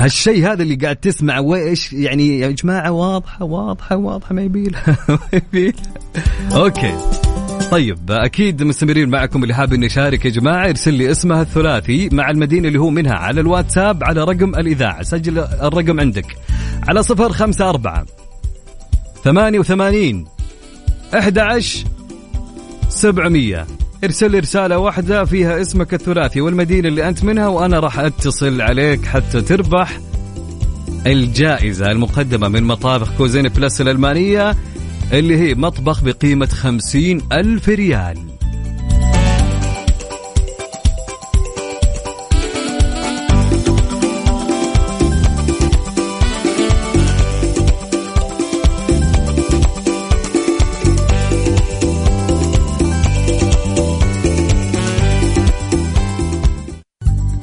هالشيء هذا اللي قاعد تسمع وإيش؟ يعني يا جماعة واضحة واضحة واضحة ما يبيلها [laughs] ما يبيلها okay. طيب أكيد مستمرين معكم اللي حاب انه يشارك يا جماعة يرسل لي اسمه الثلاثي مع المدينة اللي هو منها على الواتساب على رقم الإذاعة. سجل الرقم عندك. على صفر خمسة أربعة ثمانية وثمانين أحد عشر سبعمية. ارسل رسالة واحدة فيها اسمك الثلاثي والمدينة اللي أنت منها وأنا راح أتصل عليك حتى تربح الجائزة المقدمة من مطابخ Cuisine Plus الألمانية اللي هي مطبخ بقيمة خمسين ألف ريال.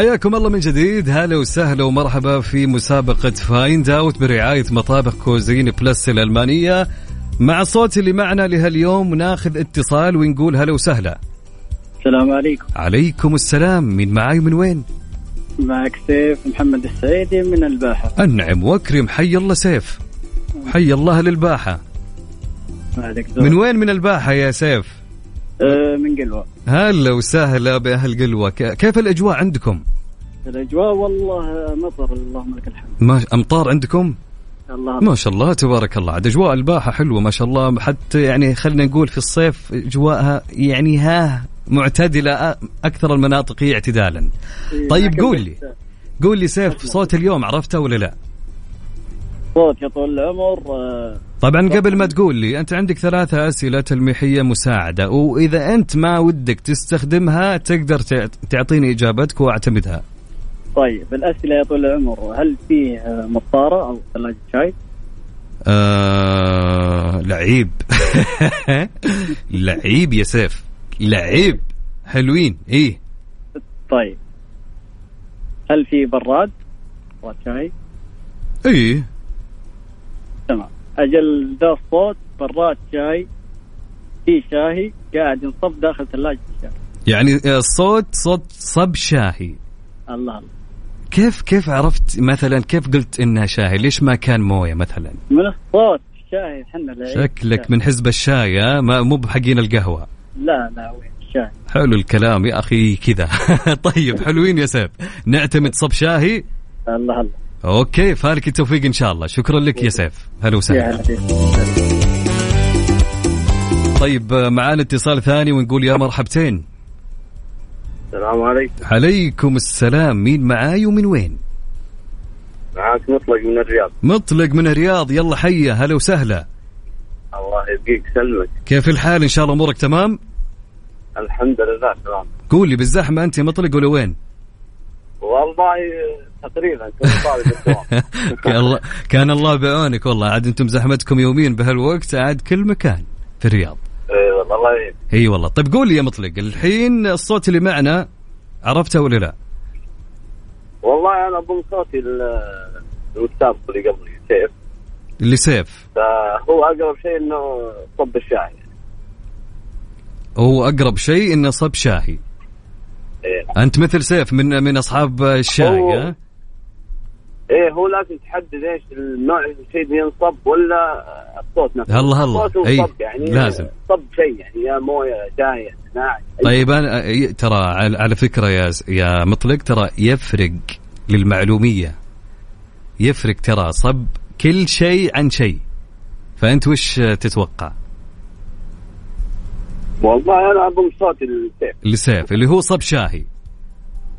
حياكم الله من جديد. هلا وسهلا ومرحبا في مسابقة Find Out برعاية مطابخ Cuisine Plus الألمانية. مع الصوت اللي معنا لهاليوم ناخذ اتصال ونقول هلا وسهلا. السلام عليكم. عليكم السلام. من معاي من وين؟ معك سيف محمد السعيدي من الباحة. أنعم وأكرم. حي الله سيف. حي الله للباحة. من وين من الباحة يا سيف؟ آه من قلوة. هلا وسهلا بأهل قلوة. كيف الأجواء عندكم؟ الأجواء والله مطر اللهم لك الحمد. ما أمطار عندكم؟ الله. ما شاء الله تبارك الله. عاد أجواء الباحة حلوة ما شاء الله. حتى يعني خلينا نقول في الصيف أجواءها يعني ها معتدلة أ- أكثر المناطق هي اعتدالا. طيب لكن قول لي قول لي سيف صوت اليوم عرفته ولا لا؟ صوت يا طول العمر آه طبعا قبل ما تقول لي أنت عندك ثلاثة أسئلة تلميحية مساعدة وإذا أنت ما ودك تستخدمها تقدر تعط- تعطيني إجابتك وأعتمدها. طيب الأسئلة يا طول العمر هل فيه آه، مطارة أو ثلاجة شاي؟ آه... لعيب. [laughs] لعيب يا سيف. لعيب. حلوين. إيه. طيب. هل في براد؟ براد شاي؟ إيه. أجل ذا الصوت براد شاي في شاهي قاعد ينصب داخل ثلاجة الشاي. يعني الصوت صوت صب شاهي. الله الله. كيف كيف عرفت مثلا كيف قلت انها شاهي؟ ليش ما كان موية مثلا؟ من الصوت الشاي إحنا شكلك من حزب الشاي ها؟ ما مو بحقين القهوة. لا لا وين الشاي حلو الكلام يا أخي كذا. [laughs] طيب حلوين يا سيف. نعتمد صب شاهي؟ الله الله. okay فالك التوفيق إن شاء الله. شكرا لك يا سيف. هلا يا وسهلا هلا فيك. طيب معانا اتصال ثاني ونقول يا مرحبتين. السلام عليكم. عليكم السلام. مين معاي ومن وين؟ معاك مطلق من الرياض. مطلق من الرياض. يلا حيا. هلا وسهلا. الله يبقيك سلمك. كيف الحال؟ إن شاء الله أمورك تمام؟ الحمد لله تمام. قول لي بالزحمة أنت مطلق ولا وين؟ والله تقريبا [laughs] كان الله كان الله بعونك والله. عاد أنتم زحمتكم يوميا بهالوقت عاد كل مكان في الرياض. إي والله الله يعين. إي والله. طيب قول لي يا مطلق الحين الصوت اللي معنا عرفته ولا لا؟ والله أنا اظن صوتي ال- السابق اللي قبلي سيف. اللي سيف. فهو أقرب شيء إنه صب الشاي هو أقرب شيء إنه صب شاهي. أنت مثل سيف من من أصحاب الشاي ها إيه هو لازم تحدد إيش النوع الشيء اللي ينصب ولا الصوت نفسه هلا هلا. الصوت أي، يعني لازم. صب شيء يعني يا موية شاي أي طيب أنا ترى على على فكرة يا يا مطلق ترى يفرق للمعلومية يفرق ترى صب كل شيء عن شيء فأنت وش تتوقع؟ والله أنا اظن صوتي السيف اللي سيف اللي هو صب شاهي.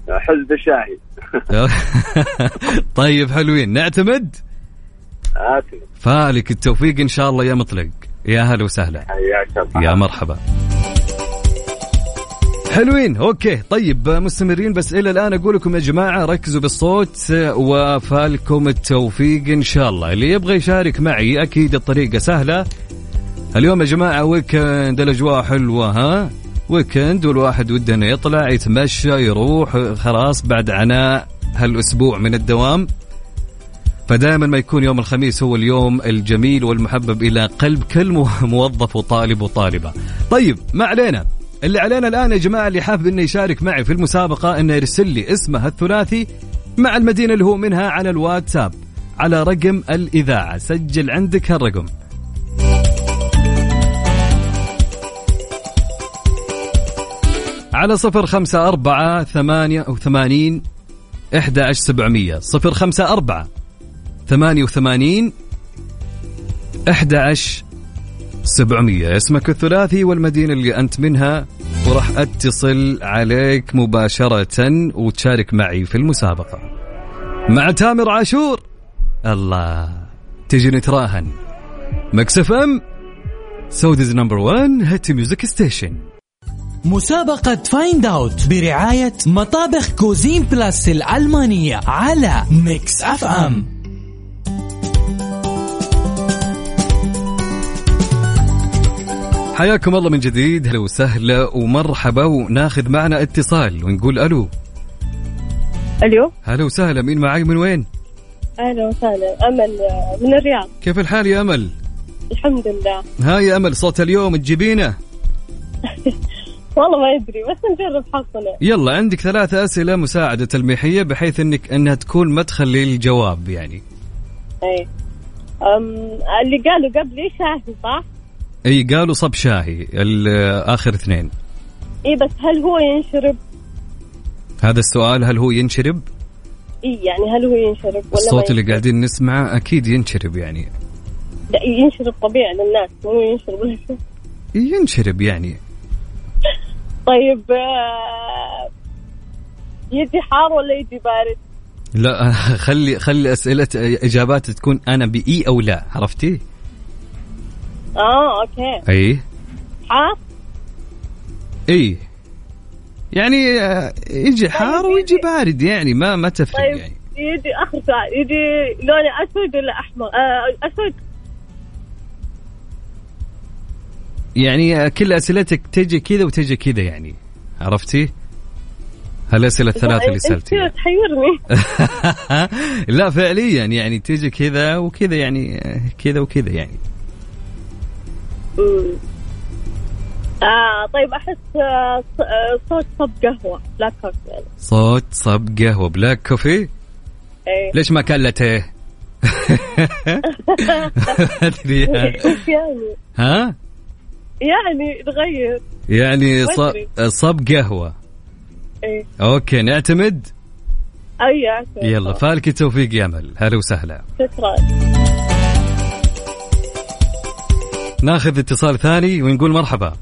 حزب الشاهي [laughs] طيب حلوين. نعتمد؟ آسف فالك التوفيق إن شاء الله يا مطلق. يا هلا وسهلا. يا مرحبا. حلوين okay. طيب مستمرين بس إلى الآن أقول لكم يا جماعة ركزوا بالصوت وفالكم التوفيق إن شاء الله. اللي يبغى يشارك معي أكيد الطريقة سهلة. اليوم يا جماعة weekend الأجواء حلوة ها؟ weekend والواحد وده إنه يطلع يتمشى يروح خلاص بعد عناء هالأسبوع من الدوام. فدائما ما يكون يوم الخميس هو اليوم الجميل والمحبب إلى قلب كل مو- موظف وطالب وطالبة. طيب ما علينا؟ اللي علينا الآن يا جماعة اللي حابب إنه يشارك معي في المسابقة إنه يرسل لي اسمه الثلاثي مع المدينة اللي هو منها على الواتساب على رقم الإذاعة. سجل عندك هالرقم. على صفر خمسة أربعة ثمانية وثمانين إحدى عشر سبعمية. صفر خمسة أربعة ثمانية وثمانين أحد عشر سبعمية. اسمك الثلاثي والمدينة اللي أنت منها وراح أتصل عليك مباشرة وتشارك معي في المسابقة. مع تامر عاشور. الله. تجي نتراهن Mix FM. Saudi's number 1 hit music station مسابقة Find Out برعاية مطابخ Cuisine Plus الألمانية على Mix FM حياكم الله من جديد هلا وسهلا ومرحبا وناخذ معنا اتصال ونقول ألو ألو هلا وسهلا مين معاي من وين؟ أهلا وسهلا أمل آه، من الرياض كيف الحال يا أمل؟ الحمد لله هاي يا أمل صوت اليوم تجيبينه؟ [laughs] والله ما ادري بس نجرب حظنا يلا عندك ثلاثة أسئلة مساعدة تلميحية بحيث انك إنها تكون مدخل للجواب يعني. اي أم اللي قالوا قبلي شاهي صح؟ إي قالوا صب شاهي ال- آخر اثنين. اي بس هل هو ينشرب؟ هذا السؤال هل هو ينشرب؟ إي يعني هل هو ينشرب ولا الصوت اللي؟ قاعدين نسمعه أكيد ينشرب يعني. لا ينشرب طبيعي للناس مو ينشرب. ينشرب يعني. طيب آه، يجي حار ولا يجي بارد؟ لا [laughs] خلي خلي أسئلة إجابات تكون أنا بإي أو لا عرفتي؟ آه okay أي حار إي يعني آه، يجي حار ويجي بارد يعني ما ما تفرق طيب يعني يجي أخر سؤال يجي لونه أسود ولا أحمر؟ آه أسود يعني كل أسئلتك تجي كذا وتجي كذا يعني عرفتي؟ هالأسئلة الثلاثة اللي سألتيها تحيرني [laughs] لا فعليا يعني تجي كذا وكذا يعني كذا وكذا يعني مم. آه طيب أحس آه آه، صوت صب قهوة black coffee يعني صوت صب قهوة black coffee إيه ليش ما كلته؟ [laughs] [laughs] أدري. إيش يعني؟ ها؟ يعني نغير. يعني. صب قهوة. إيه. أوكي نعتمد؟ أي. يلا فالك التوفيق يا امل هلا وسهلا. شكرا. ناخذ اتصال ثاني ونقول مرحبا.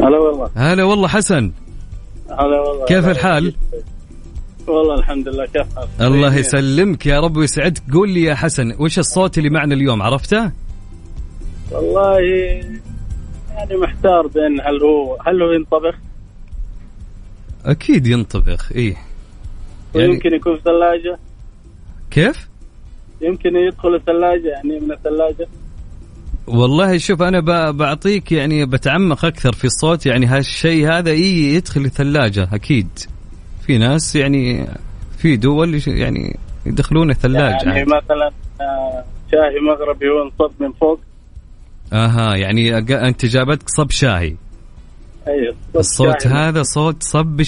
هلا والله. هلا والله حسن. هلا والله. كيف الحال؟ والله الحمد لله كيف حالك؟ الله يسلمك يا رب ويسعدك. قول لي يا حسن وش الصوت اللي معنا اليوم؟ عرفته؟ والله يعني محتار بين هل هو هل هو ينطبخ؟ أكيد ينطبخ إيه يعني ويمكن يكون في ثلاجة. كيف؟ يمكن يدخل الثلاجة يعني من الثلاجة. والله شوف أنا بعطيك يعني بتعمق أكثر في الصوت يعني هالشيء هذا إي يدخل الثلاجة أكيد. في ناس يعني في دول يعني يدخلون الثلاجة يعني عادي. مثلا آه، شاهي مغربي هو انصب من فوق. أها يعني أنت جابتك صب شاي أي الصوت هذا صوت صب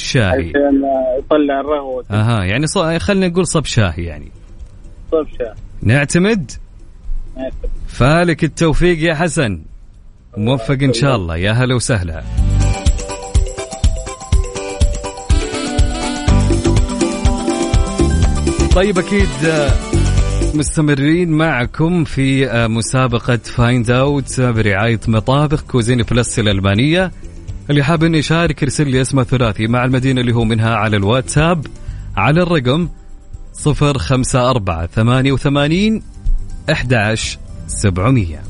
آه، يطلع الرغوة أها يعني صو... خلينا نقول صب شاي يعني. صب شاي نعتمد؟ نعتمد. فالك التوفيق يا حسن. موفق إن شاء الله. يا هلا وسهلا. طيب أكيد مستمرين معكم في آه، مسابقة Find Out برعاية مطابخ Cuisine Plus الألمانية. اللي حاب إنه يشارك يرسل لي اسمه ثلاثي مع المدينة اللي هو منها على الواتساب على الرقم 054 88 11 700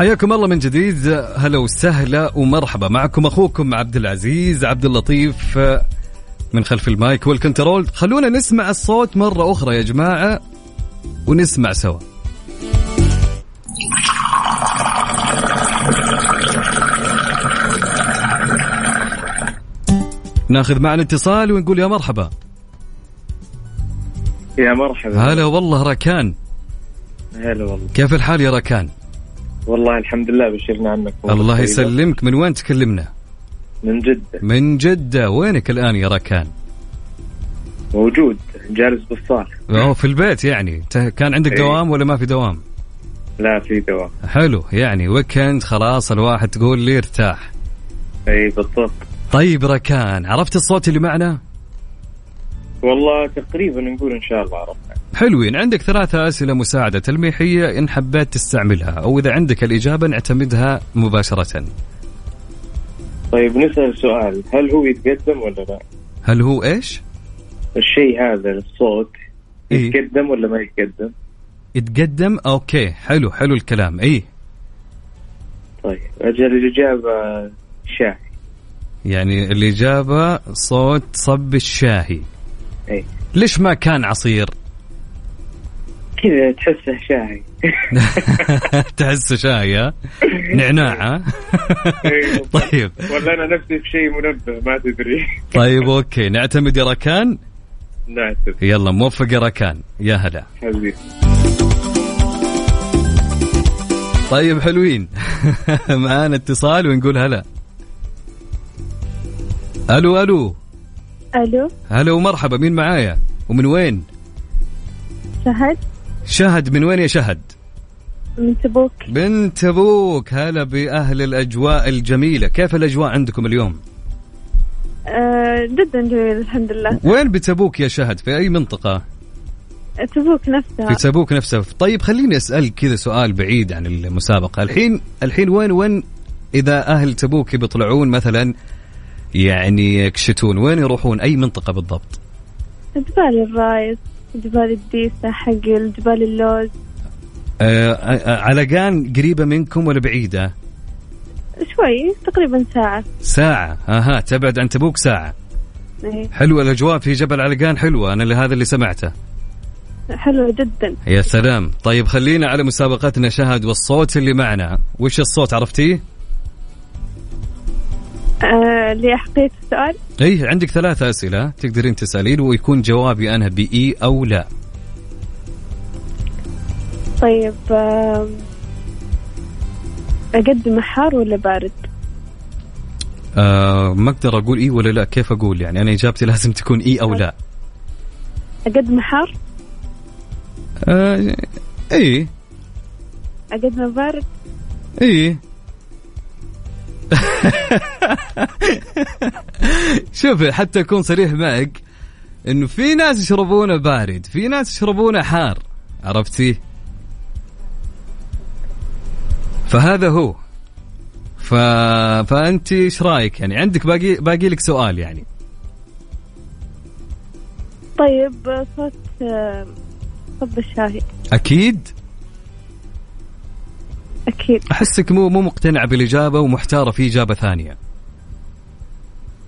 حياكم الله من جديد. هلا وسهلا ومرحبا. معكم أخوكم عبد العزيز عبد اللطيف من خلف المايك والكنترول. خلونا نسمع الصوت مرة أخرى يا جماعة ونسمع سوا. ناخذ معنا اتصال ونقول يا مرحبا. يا مرحبا. هلا والله ركان هلا والله. كيف الحال يا ركان والله الحمد لله بشرنا عنك الله. يسلمك. من وين تكلمنا؟ من جدة. من جدة. وينك الآن يا ركان موجود جالس بالصالة. أوه في البيت يعني. كان عندك إيه. دوام ولا ما في دوام؟ لا في دوام. حلو يعني ويكند خلاص الواحد تقول لي ارتاح. اي بالضبط. طيب ركان عرفت الصوت اللي معنا؟ والله تقريبا نقول إن شاء الله عرفنا حلوين. عندك ثلاثة أسئلة مساعدة تلميحية إن حبيت تستعملها أو إذا عندك الإجابة نعتمدها مباشرة. طيب نسأل سؤال. هل هو يتقدم ولا لا؟ هل هو إيش؟ الشيء هذا الصوت إيه؟ يتقدم ولا ما يتقدم؟ يتقدم؟ أوكي. حلو حلو الكلام. إيه. طيب أجل الإجابة شاهي. يعني الإجابة صوت صب الشاهي. اي ليش ما كان عصير؟ كذا تحسه شاهي [laughs] تحسه شاي ها؟ نعناع ها؟ إيه. [laughs] طيب. ولا أنا نفسي في شيء منبه ما تدري. طيب أوكي. نعتمد يا ركان؟ نعتب يلا موفق يا ركان. يا هلا. حبيبي. طيب حلوين. [laughs] معانا اتصال ونقول هلا. ألو ألو. ألو. هلا ومرحبا مين معايا؟ ومن وين؟ شهد. شهد من وين يا شهد؟ من تبوك. بنت أبوك هلا بأهل الأجواء الجميلة. كيف الأجواء عندكم اليوم؟ آه جدا جميل الحمد لله. وين بتبوك يا شهد؟ في أي منطقة؟ تبوك نفسها. في تبوك نفسها. طيب خليني اسالك كذا سؤال بعيد عن المسابقة. الحين الحين وين وين إذا أهل تبوك بيطلعون مثلا يعني يكشتون. وين يروحون؟ أي منطقة بالضبط؟ جبال الرايس جبال الديسة حقل جبال اللوز. آه آه، علقان قريبة منكم ولا بعيدة؟ شوي تقريبا ساعة. ساعة. أها تبعد عن تبوك ساعة. إيه. حلوة الأجواء في جبل علقان حلوة. أنا اللي هذا اللي سمعته. حلوة جدا. يا سلام. طيب خلينا على مسابقتنا شهد والصوت اللي معنا. وش الصوت؟ عرفتيه؟ آه لأحقية السؤال اي عندك ثلاثة أسئلة تقدرين تسألين ويكون جوابي أنا بإي أو لا طيب آه أقدم حار ولا بارد؟ آه ما أقدر أقول إي ولا لا كيف أقول يعني أنا إجابتي [laughs] لازم تكون إي أو لا أقدم حار؟ آه إي أقدم بارد؟ إي [laughs] شوف حتى أكون صريح معك إنه في ناس يشربونه بارد في ناس يشربونه حار عرفتي؟ فهذا هو. ف... فأنت إيش رأيك يعني؟ عندك باقي باقي لك سؤال يعني. طيب صوت صب الشاهي أكيد؟ أكيد. أحسك مو مو مقتنعه بالإجابة ومحتاره في إجابة ثانية.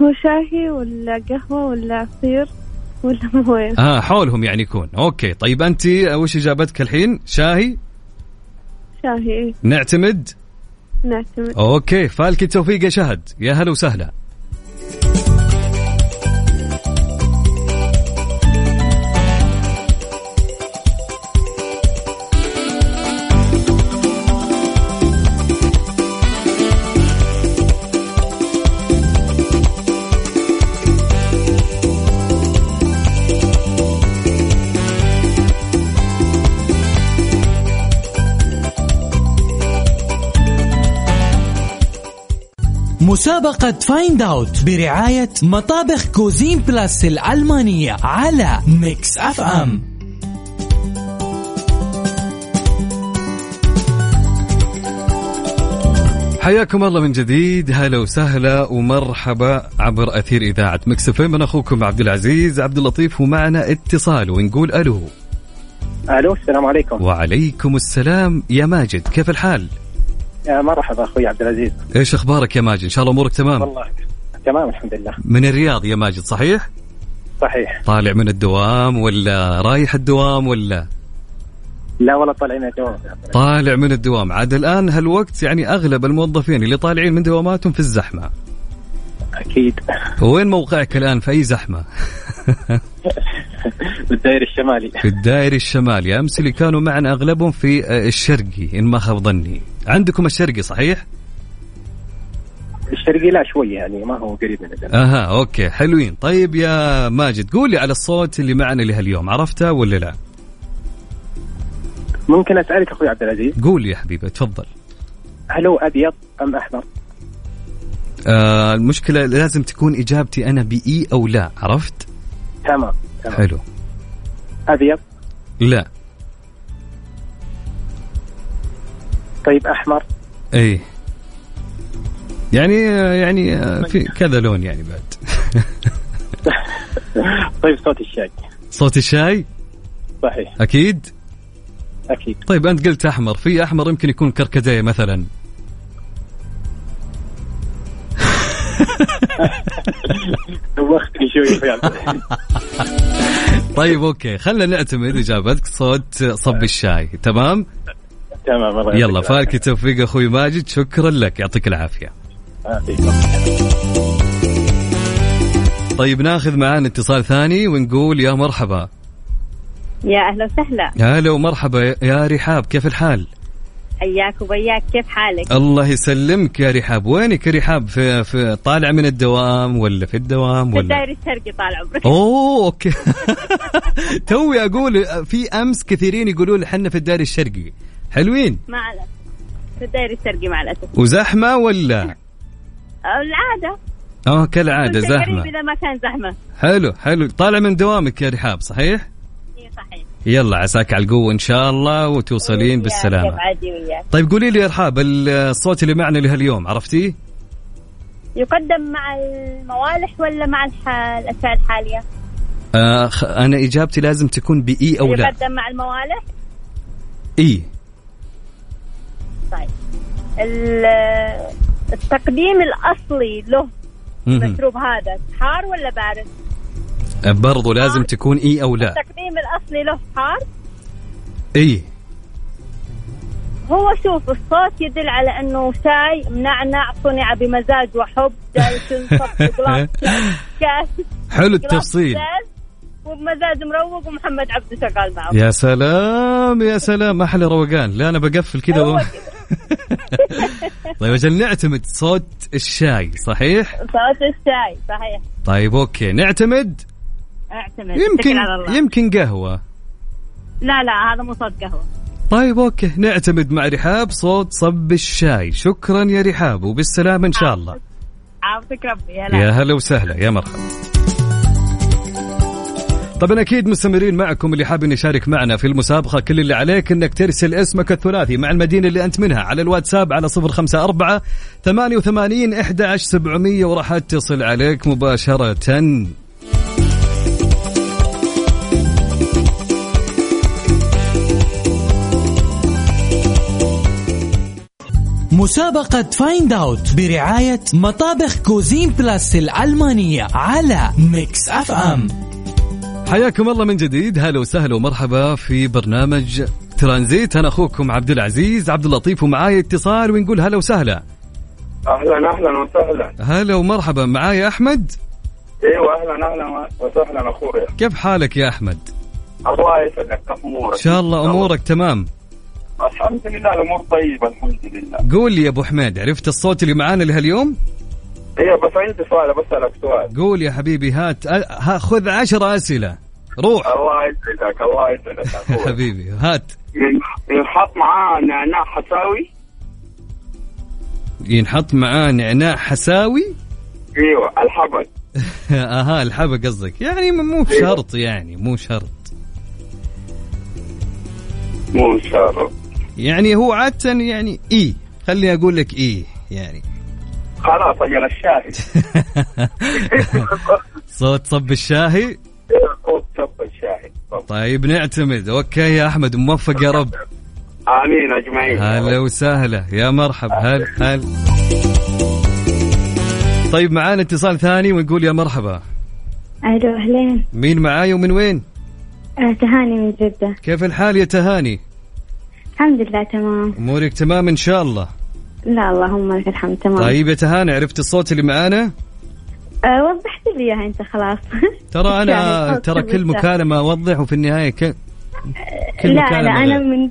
هو شاهي ولا قهوة ولا عصير ولا موية؟ آه حولهم يعني يكون. أوكي طيب أنت وش إجابتك الحين؟ شاهي؟ شاهي إيه. نعتمد؟ نعتمد. أوكي فالك التوفيق يا شهد. يا هلا وسهلا. مسابقة Find Out برعاية مطابخ Cuisine Plus الألمانية على Mix FM حياكم الله من جديد هلا وسهلا ومرحبا عبر أثير إذاعة Mix FM أنا أخوكم عبد العزيز عبد اللطيف ومعنا اتصال ونقول ألو. ألو السلام عليكم. وعليكم السلام يا ماجد كيف الحال؟ يا مرحبا أخوي عبد العزيز. إيش أخبارك يا ماجد؟ إن شاء الله أمورك تمام. والله تمام الحمد لله. من الرياض يا ماجد صحيح؟ صحيح. طالع من الدوام ولا رايح الدوام ولا؟ لا والله طالعين الدوام. طالع من الدوام. عاد الآن هالوقت يعني أغلب الموظفين اللي طالعين من دواماتهم في الزحمة. أكيد. وين موقعك الآن في أي زحمة؟ [laughs] بالدائري الشمالي. في الدائري الشمالي. أمس اللي كانوا معنا أغلبهم في آه، الشرقي إن ما خاب ظني. عندكم الشرقي صحيح؟ الشرقي لا شوي يعني ما هو قريب من الدنيا. أها أوكي حلوين طيب يا ماجد قولي على الصوت اللي معنا لهاليوم عرفته ولا لا؟ ممكن أسألك أخوي عبد العزيز قول يا حبيبي تفضل هل هو أبيض أم أحمر؟ آه المشكلة لازم تكون إجابتي أنا بإي أو لا عرفت؟ تمام تمام حلو أبيض لا طيب أحمر. أي يعني يعني في كذا لون يعني بعد. [laughs] طيب صوت الشاي. صوت الشاي؟ صحيح. أكيد؟ أكيد. طيب أنت قلت أحمر في أحمر يمكن يكون كركديه مثلا. [laughs] دوختني شوي [laughs] طيب أوكي. خلينا نعتمد إجابتك صوت صب الشاي تمام؟ تمام الله يلا فالك التوفيق أخوي ماجد شكرا لك يعطيك العافية. العافية. طيب ناخذ معانا اتصال ثاني ونقول يا مرحبا. يا أهلا وسهلا. هلا ومرحبا يا رحاب كيف الحال؟ حياك وبياك كيف حالك؟ الله يسلمك يا رحاب. وينك يا رحاب؟ في, في طالع من الدوام ولا في الدوام في ولا؟ الدائري الشرقي طال عمرك. أوه أوكي. [laughs] توي أقول في أمس كثيرين يقولون إحنا في الدائري الشرقي. حلوين. مع الأسف. في الدائري الشرقي مع الأسف. وزحمة ولا؟ العادة. آه قريب زحمة. إذا ما كان زحمة. حلو حلو. طالع من دوامك يا رحاب صحيح؟ إيه صحيح. يلا عساك على القوة إن شاء الله وتوصلين كيف عادي وياك. طيب قولي لي يا رحاب الصوت اللي معنا لهاليوم عرفتيه يقدم مع الموالح ولا مع. الأشياء الحالية؟ آه أنا إجابتي لازم تكون بإي أو لا. يقدم مع الموالح؟ إي. طيب ال... التقديم الأصلي له. المشروب هذا حار ولا بارد؟ برضو لازم تكون إي أو لا. التقديم الأصلي له حار؟ إي. هو شوف الصوت يدل على أنه شاي منعنع صنع بمزاج وحب كاس [laughs] حلو التفصيل. وبمزاج مروق ومحمد عبده شغال معه. يا سلام يا سلام. أحلى روقان. لا أنا بقفل كذا. [laughs] طيب عشان نعتمد صوت الشاي صحيح؟ صوت الشاي صحيح. طيب أوكي. نعتمد؟ اعتمد يمكن على الله. يمكن قهوة. لا لا هذا مو صوت قهوة. طيب أوكي. نعتمد مع رحاب صوت صب الشاي. شكرا يا رحاب وبالسلامة إن شاء الله. عافك ربي يا يا هلا وسهلا يا مرحبا. طبعا أكيد مستمرين معكم اللي حابب يشارك معنا في المسابقة. كل اللي عليك إنك ترسل اسمك الثلاثي مع المدينة اللي أنت منها على الواتساب على 054 88 11 700 وراح أتصل عليك مباشرة. مسابقة Find Out برعاية مطابخ Cuisine Plus الألمانية على Mix FM حياكم الله من جديد. هلا وسهلا ومرحبا في برنامج ترانزيت. أنا أخوكم عبد العزيز. عبد اللطيف ومعاي اتصال ونقول هلا وسهلا. أهلا أهلا وسهلا. هلا ومرحبا. معاي أحمد؟ إيوه أهلا أهلا وسهلا أخويا. كيف حالك يا أحمد؟ الله يسعدك كيف أمورك؟ إن شاء الله أمورك تمام. الحمد لله الأمور طيبة الحمد لله. قول لي يا أبو حميد عرفت الصوت اللي معانا لهاليوم؟ أيوه بس عندي سؤال بسألك سؤال. قول يا حبيبي هات ها خذ عشر أسئلة. روح. الله يسعدك الله يسعدك. [laughs] اخويا حبيبي هات. ين- ينحط معاه نعناع حساوي؟ ينحط معاه نعناع حساوي؟ أيوه الحبل. [laughs] أها الحبة قصدك. يعني مو شرط يعني مو شرط. مو شرط. يعني هو عادة يعني إي. خليني أقول لك إي يعني. خلاص أجل الشاهد [laughs] صوت صب الشاهي؟ صوت صب الشاهي طيب نعتمد. okay يا أحمد موفق يا رب. آمين أجمعين. هلا وسهلا. يا مرحب هل هل طيب معانا اتصال ثاني ونقول يا مرحبا. ألو أهلين. مين معاي ومن وين؟ آه، تهاني من جدة. كيف الحال يا تهاني؟ الحمد لله تمام. أمورك تمام إن شاء الله. لا اللهم لك الحمد تمام. طيب يا تهاني عرفت الصوت اللي معانا؟ آه وضحت لي إياها أنت خلاص. [laughs] ترى أنا يعني ترى كل. مكالمة اوضح وفي النهاية ك... كل لا مكالمة لا أنا. من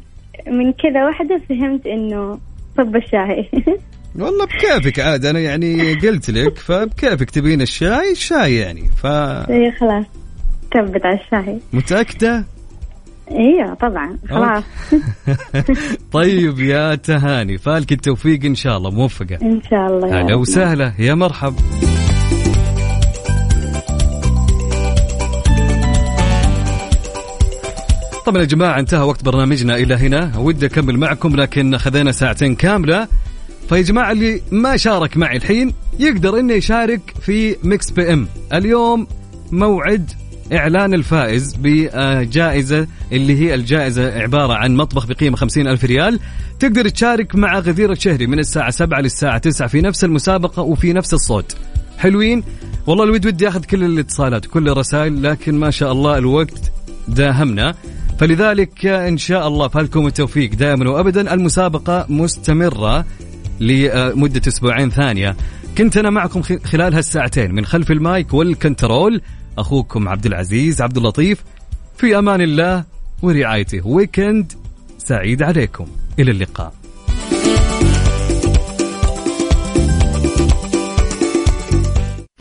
من كذا واحدة فهمت إنه صب الشاي. [laughs] والله بكيفك عاد أنا يعني قلت لك فبكيفك تبين الشاي الشاي يعني ف إيه، خلاص. كبت على الشاي. متأكدة؟ أيوه طبعا خلاص. [laughs] طيب يا تهاني فالك التوفيق إن شاء الله موفقة. إن شاء الله يا هلا رب. وسهلا يا مرحب. طبعا يا جماعة انتهى وقت برنامجنا إلى هنا. ودي أكمل معكم لكن خذينا ساعتين كاملة. فيا جماعة اللي ما شارك معي الحين يقدر إنه يشارك في Mix PM. اليوم موعد إعلان الفائز بجائزة اللي هي الجائزة عبارة عن مطبخ بقيمة خمسين ألف ريال. تقدر تشارك مع غدير الشهري من الساعة سبعة للساعة تسعة في نفس المسابقة وفي نفس الصوت. حلوين؟ والله الود ودي أخذ كل الاتصالات وكل الرسائل لكن ما شاء الله الوقت داهمنا. فلذلك إن شاء الله فالكم التوفيق دائما وأبدا. المسابقة مستمرة لمدة أسبوعين ثانية. كنت أنا معكم خلال هالساعتين من خلف المايك وال control. أخوكم عبد العزيز عبد اللطيف في أمان الله ورعايته. weekend سعيد عليكم. إلى اللقاء.